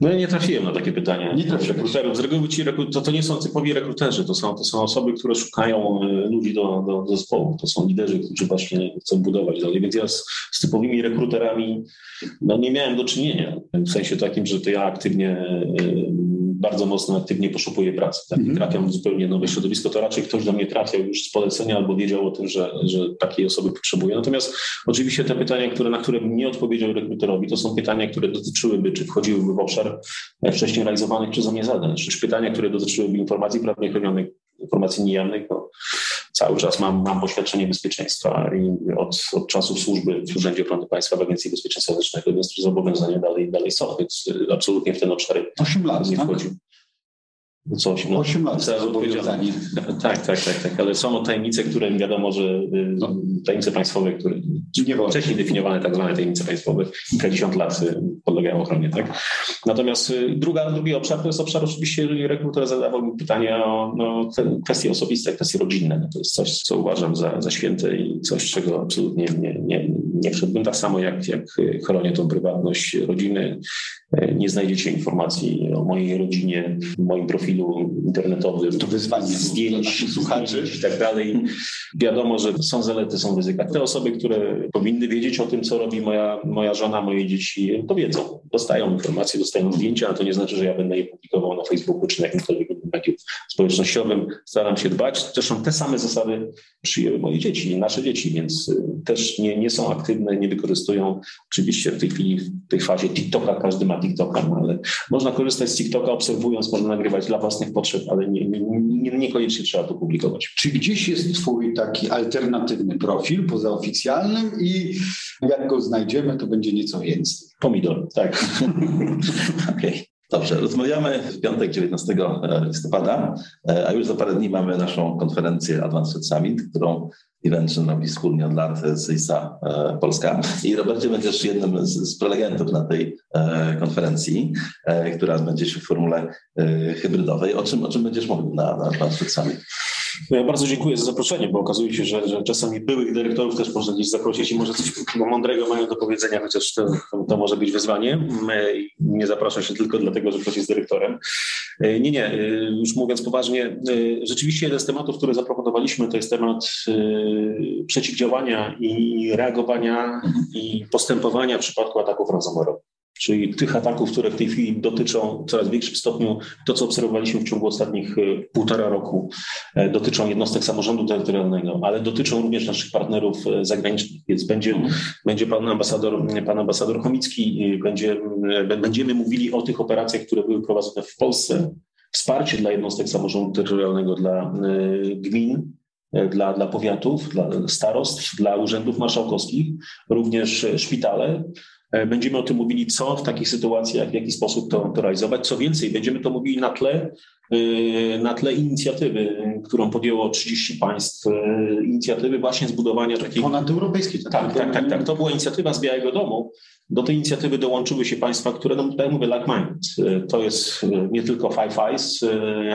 No ja nie trafiłem na takie pytania. Nie trafiłem. Rekruterów. Z reguły ci to, to nie są typowi rekruterzy, to są, to są osoby, które szukają e, ludzi do, do, do zespołu. To są liderzy, którzy właśnie chcą budować dalej. Więc ja z, z typowymi rekruterami no, nie miałem do czynienia. W sensie takim, że to ja aktywnie e, bardzo mocno aktywnie poszukuję pracy. Tak? -hmm. Trafiam w zupełnie nowe środowisko, to raczej ktoś do mnie trafiał już z polecenia albo wiedział o tym, że, że takiej osoby potrzebuje. Natomiast oczywiście te pytania, które, na które nie odpowiedział rekruterowi, to są pytania, które dotyczyłyby, czy wchodziłyby w obszar wcześniej realizowanych przeze mnie zadań, czy pytania, które dotyczyłyby informacji prawnie chronionych, informacji niejawnych, no, cały czas mam, mam poświadczenie bezpieczeństwa i od, od czasów służby w Urzędzie Ochrony Państwa w Agencji Bezpieczeństwa Wewnętrznego, więc zobowiązania dalej, dalej są, więc absolutnie w ten obszar 8 lat, nie tak? Co 8 lat? 8 lat zobowiązanie. Tak, tak, tak, tak, ale są tajemnice, które wiadomo, że y, no. tajemnice państwowe, które nie wcześniej definiowane tak zwane tajemnice państwowe, kilkadziesiąt lat y, podlegają ochronie, tak? Natomiast y, druga, drugi obszar to jest obszar oczywiście, rekruter zadawał mi pytania o no, kwestie osobiste, kwestie rodzinne. No to jest coś, co uważam za, za święte i coś, czego absolutnie nie, nie, nie wszedłbym. Tak samo jak, jak chronię tą prywatność rodziny. Nie znajdziecie informacji o mojej rodzinie, w moim profilu profilu internetowym, to wyzwanie zdjęć, słuchaczy i tak dalej. Wiadomo, że są zalety, są ryzyka. Te osoby, które powinny wiedzieć o tym, co robi moja, moja żona, moje dzieci, to wiedzą. Dostają informacje, dostają zdjęcia, ale to nie znaczy, że ja będę je publikował na Facebooku czy na jakimkolwiek innym medium społecznościowym. Staram się dbać. Zresztą te same zasady przyjęły moje dzieci, nasze dzieci, więc y, też nie, nie są aktywne, nie wykorzystują. Oczywiście w tej chwili, w tej fazie TikToka, każdy ma TikToka, no ale można korzystać z TikToka obserwując, można nagrywać dla własnych potrzeb, ale nie, nie, niekoniecznie trzeba to publikować. Czy gdzieś jest Twój taki alternatywny profil poza oficjalnym i jak go znajdziemy, to będzie nieco więcej? Pomidor, tak. Okej. Okay. Dobrze, rozmawiamy w piątek 19 listopada, a już za parę dni mamy naszą konferencję Advanced Summit, którą Invention robi wspólnie od lat z e, Polska. I Robercie będziesz jednym z, prelegentów na tej e, konferencji, e, która będzie się w formule hybrydowej. O czym, o czym będziesz mówił na, na Summit? No ja bardzo dziękuję za zaproszenie, bo okazuje się, że, że czasami byłych dyrektorów też można gdzieś zaprosić i może coś mądrego mają do powiedzenia, chociaż to, to może być wyzwanie. Nie zaprasza się tylko dlatego, że ktoś jest dyrektorem. Nie, nie, już mówiąc poważnie, rzeczywiście jeden z tematów, które zaproponowaliśmy, to jest temat przeciwdziałania i reagowania i postępowania w przypadku ataków ransomware'owych czyli tych ataków, które w tej chwili dotyczą w coraz większym stopniu to, co obserwowaliśmy w ciągu ostatnich e, półtora roku, e, dotyczą jednostek samorządu terytorialnego, ale dotyczą również naszych partnerów e, zagranicznych. Więc będzie, mhm. będzie pan ambasador, pan ambasador Chomicki, będzie, będziemy mówili o tych operacjach, które były prowadzone w Polsce, wsparcie dla jednostek samorządu terytorialnego, dla gmin, dla, dla powiatów, dla starostw, dla urzędów marszałkowskich, również szpitale. Będziemy o tym mówili, co w takich sytuacjach, w jaki sposób to, to realizować. Co więcej, będziemy to mówili na tle na tle inicjatywy, którą podjęło 30 państw, y, inicjatywy właśnie zbudowania takiej... Ponadeuropejskiej. Tak, tak, tak, tak. To była inicjatywa z Białego Domu. Do tej inicjatywy dołączyły się państwa, które, no tutaj mówię, like mind. Y, to jest nie tylko Five Eyes,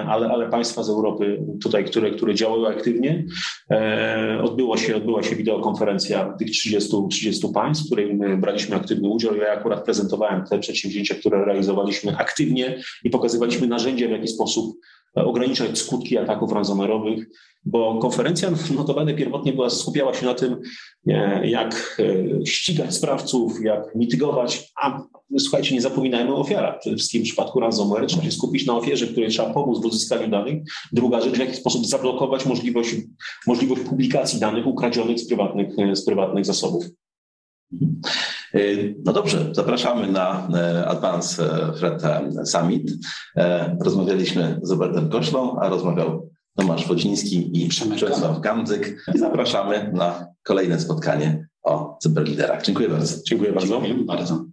ale, ale państwa z Europy tutaj, które, które działały aktywnie. Odbyło się, odbyła się wideokonferencja tych 30, 30 państw, w której my braliśmy aktywny udział. Ja akurat prezentowałem te przedsięwzięcia, które realizowaliśmy aktywnie i pokazywaliśmy narzędzia, w jaki sposób sposób e, ograniczać skutki ataków ransomware'owych, bo konferencja notabene pierwotnie była, skupiała się na tym, e, jak e, ścigać sprawców, jak mitygować, a słuchajcie, nie zapominajmy o ofiarach. Przede wszystkim w przypadku ransomware trzeba się skupić na ofierze, której trzeba pomóc w uzyskaniu danych. Druga rzecz, w jaki sposób zablokować możliwość, możliwość publikacji danych ukradzionych z prywatnych, z prywatnych zasobów. Y, no dobrze, zapraszamy na e, Advanced Threat Summit. E, rozmawialiśmy z Robertem Koszlą, a rozmawiał Tomasz Wociński i Przemysław Gandzyk. I zapraszamy na kolejne spotkanie o cyberliderach. Dziękuję bardzo. Dziękuję bardzo. Dziękuję bardzo.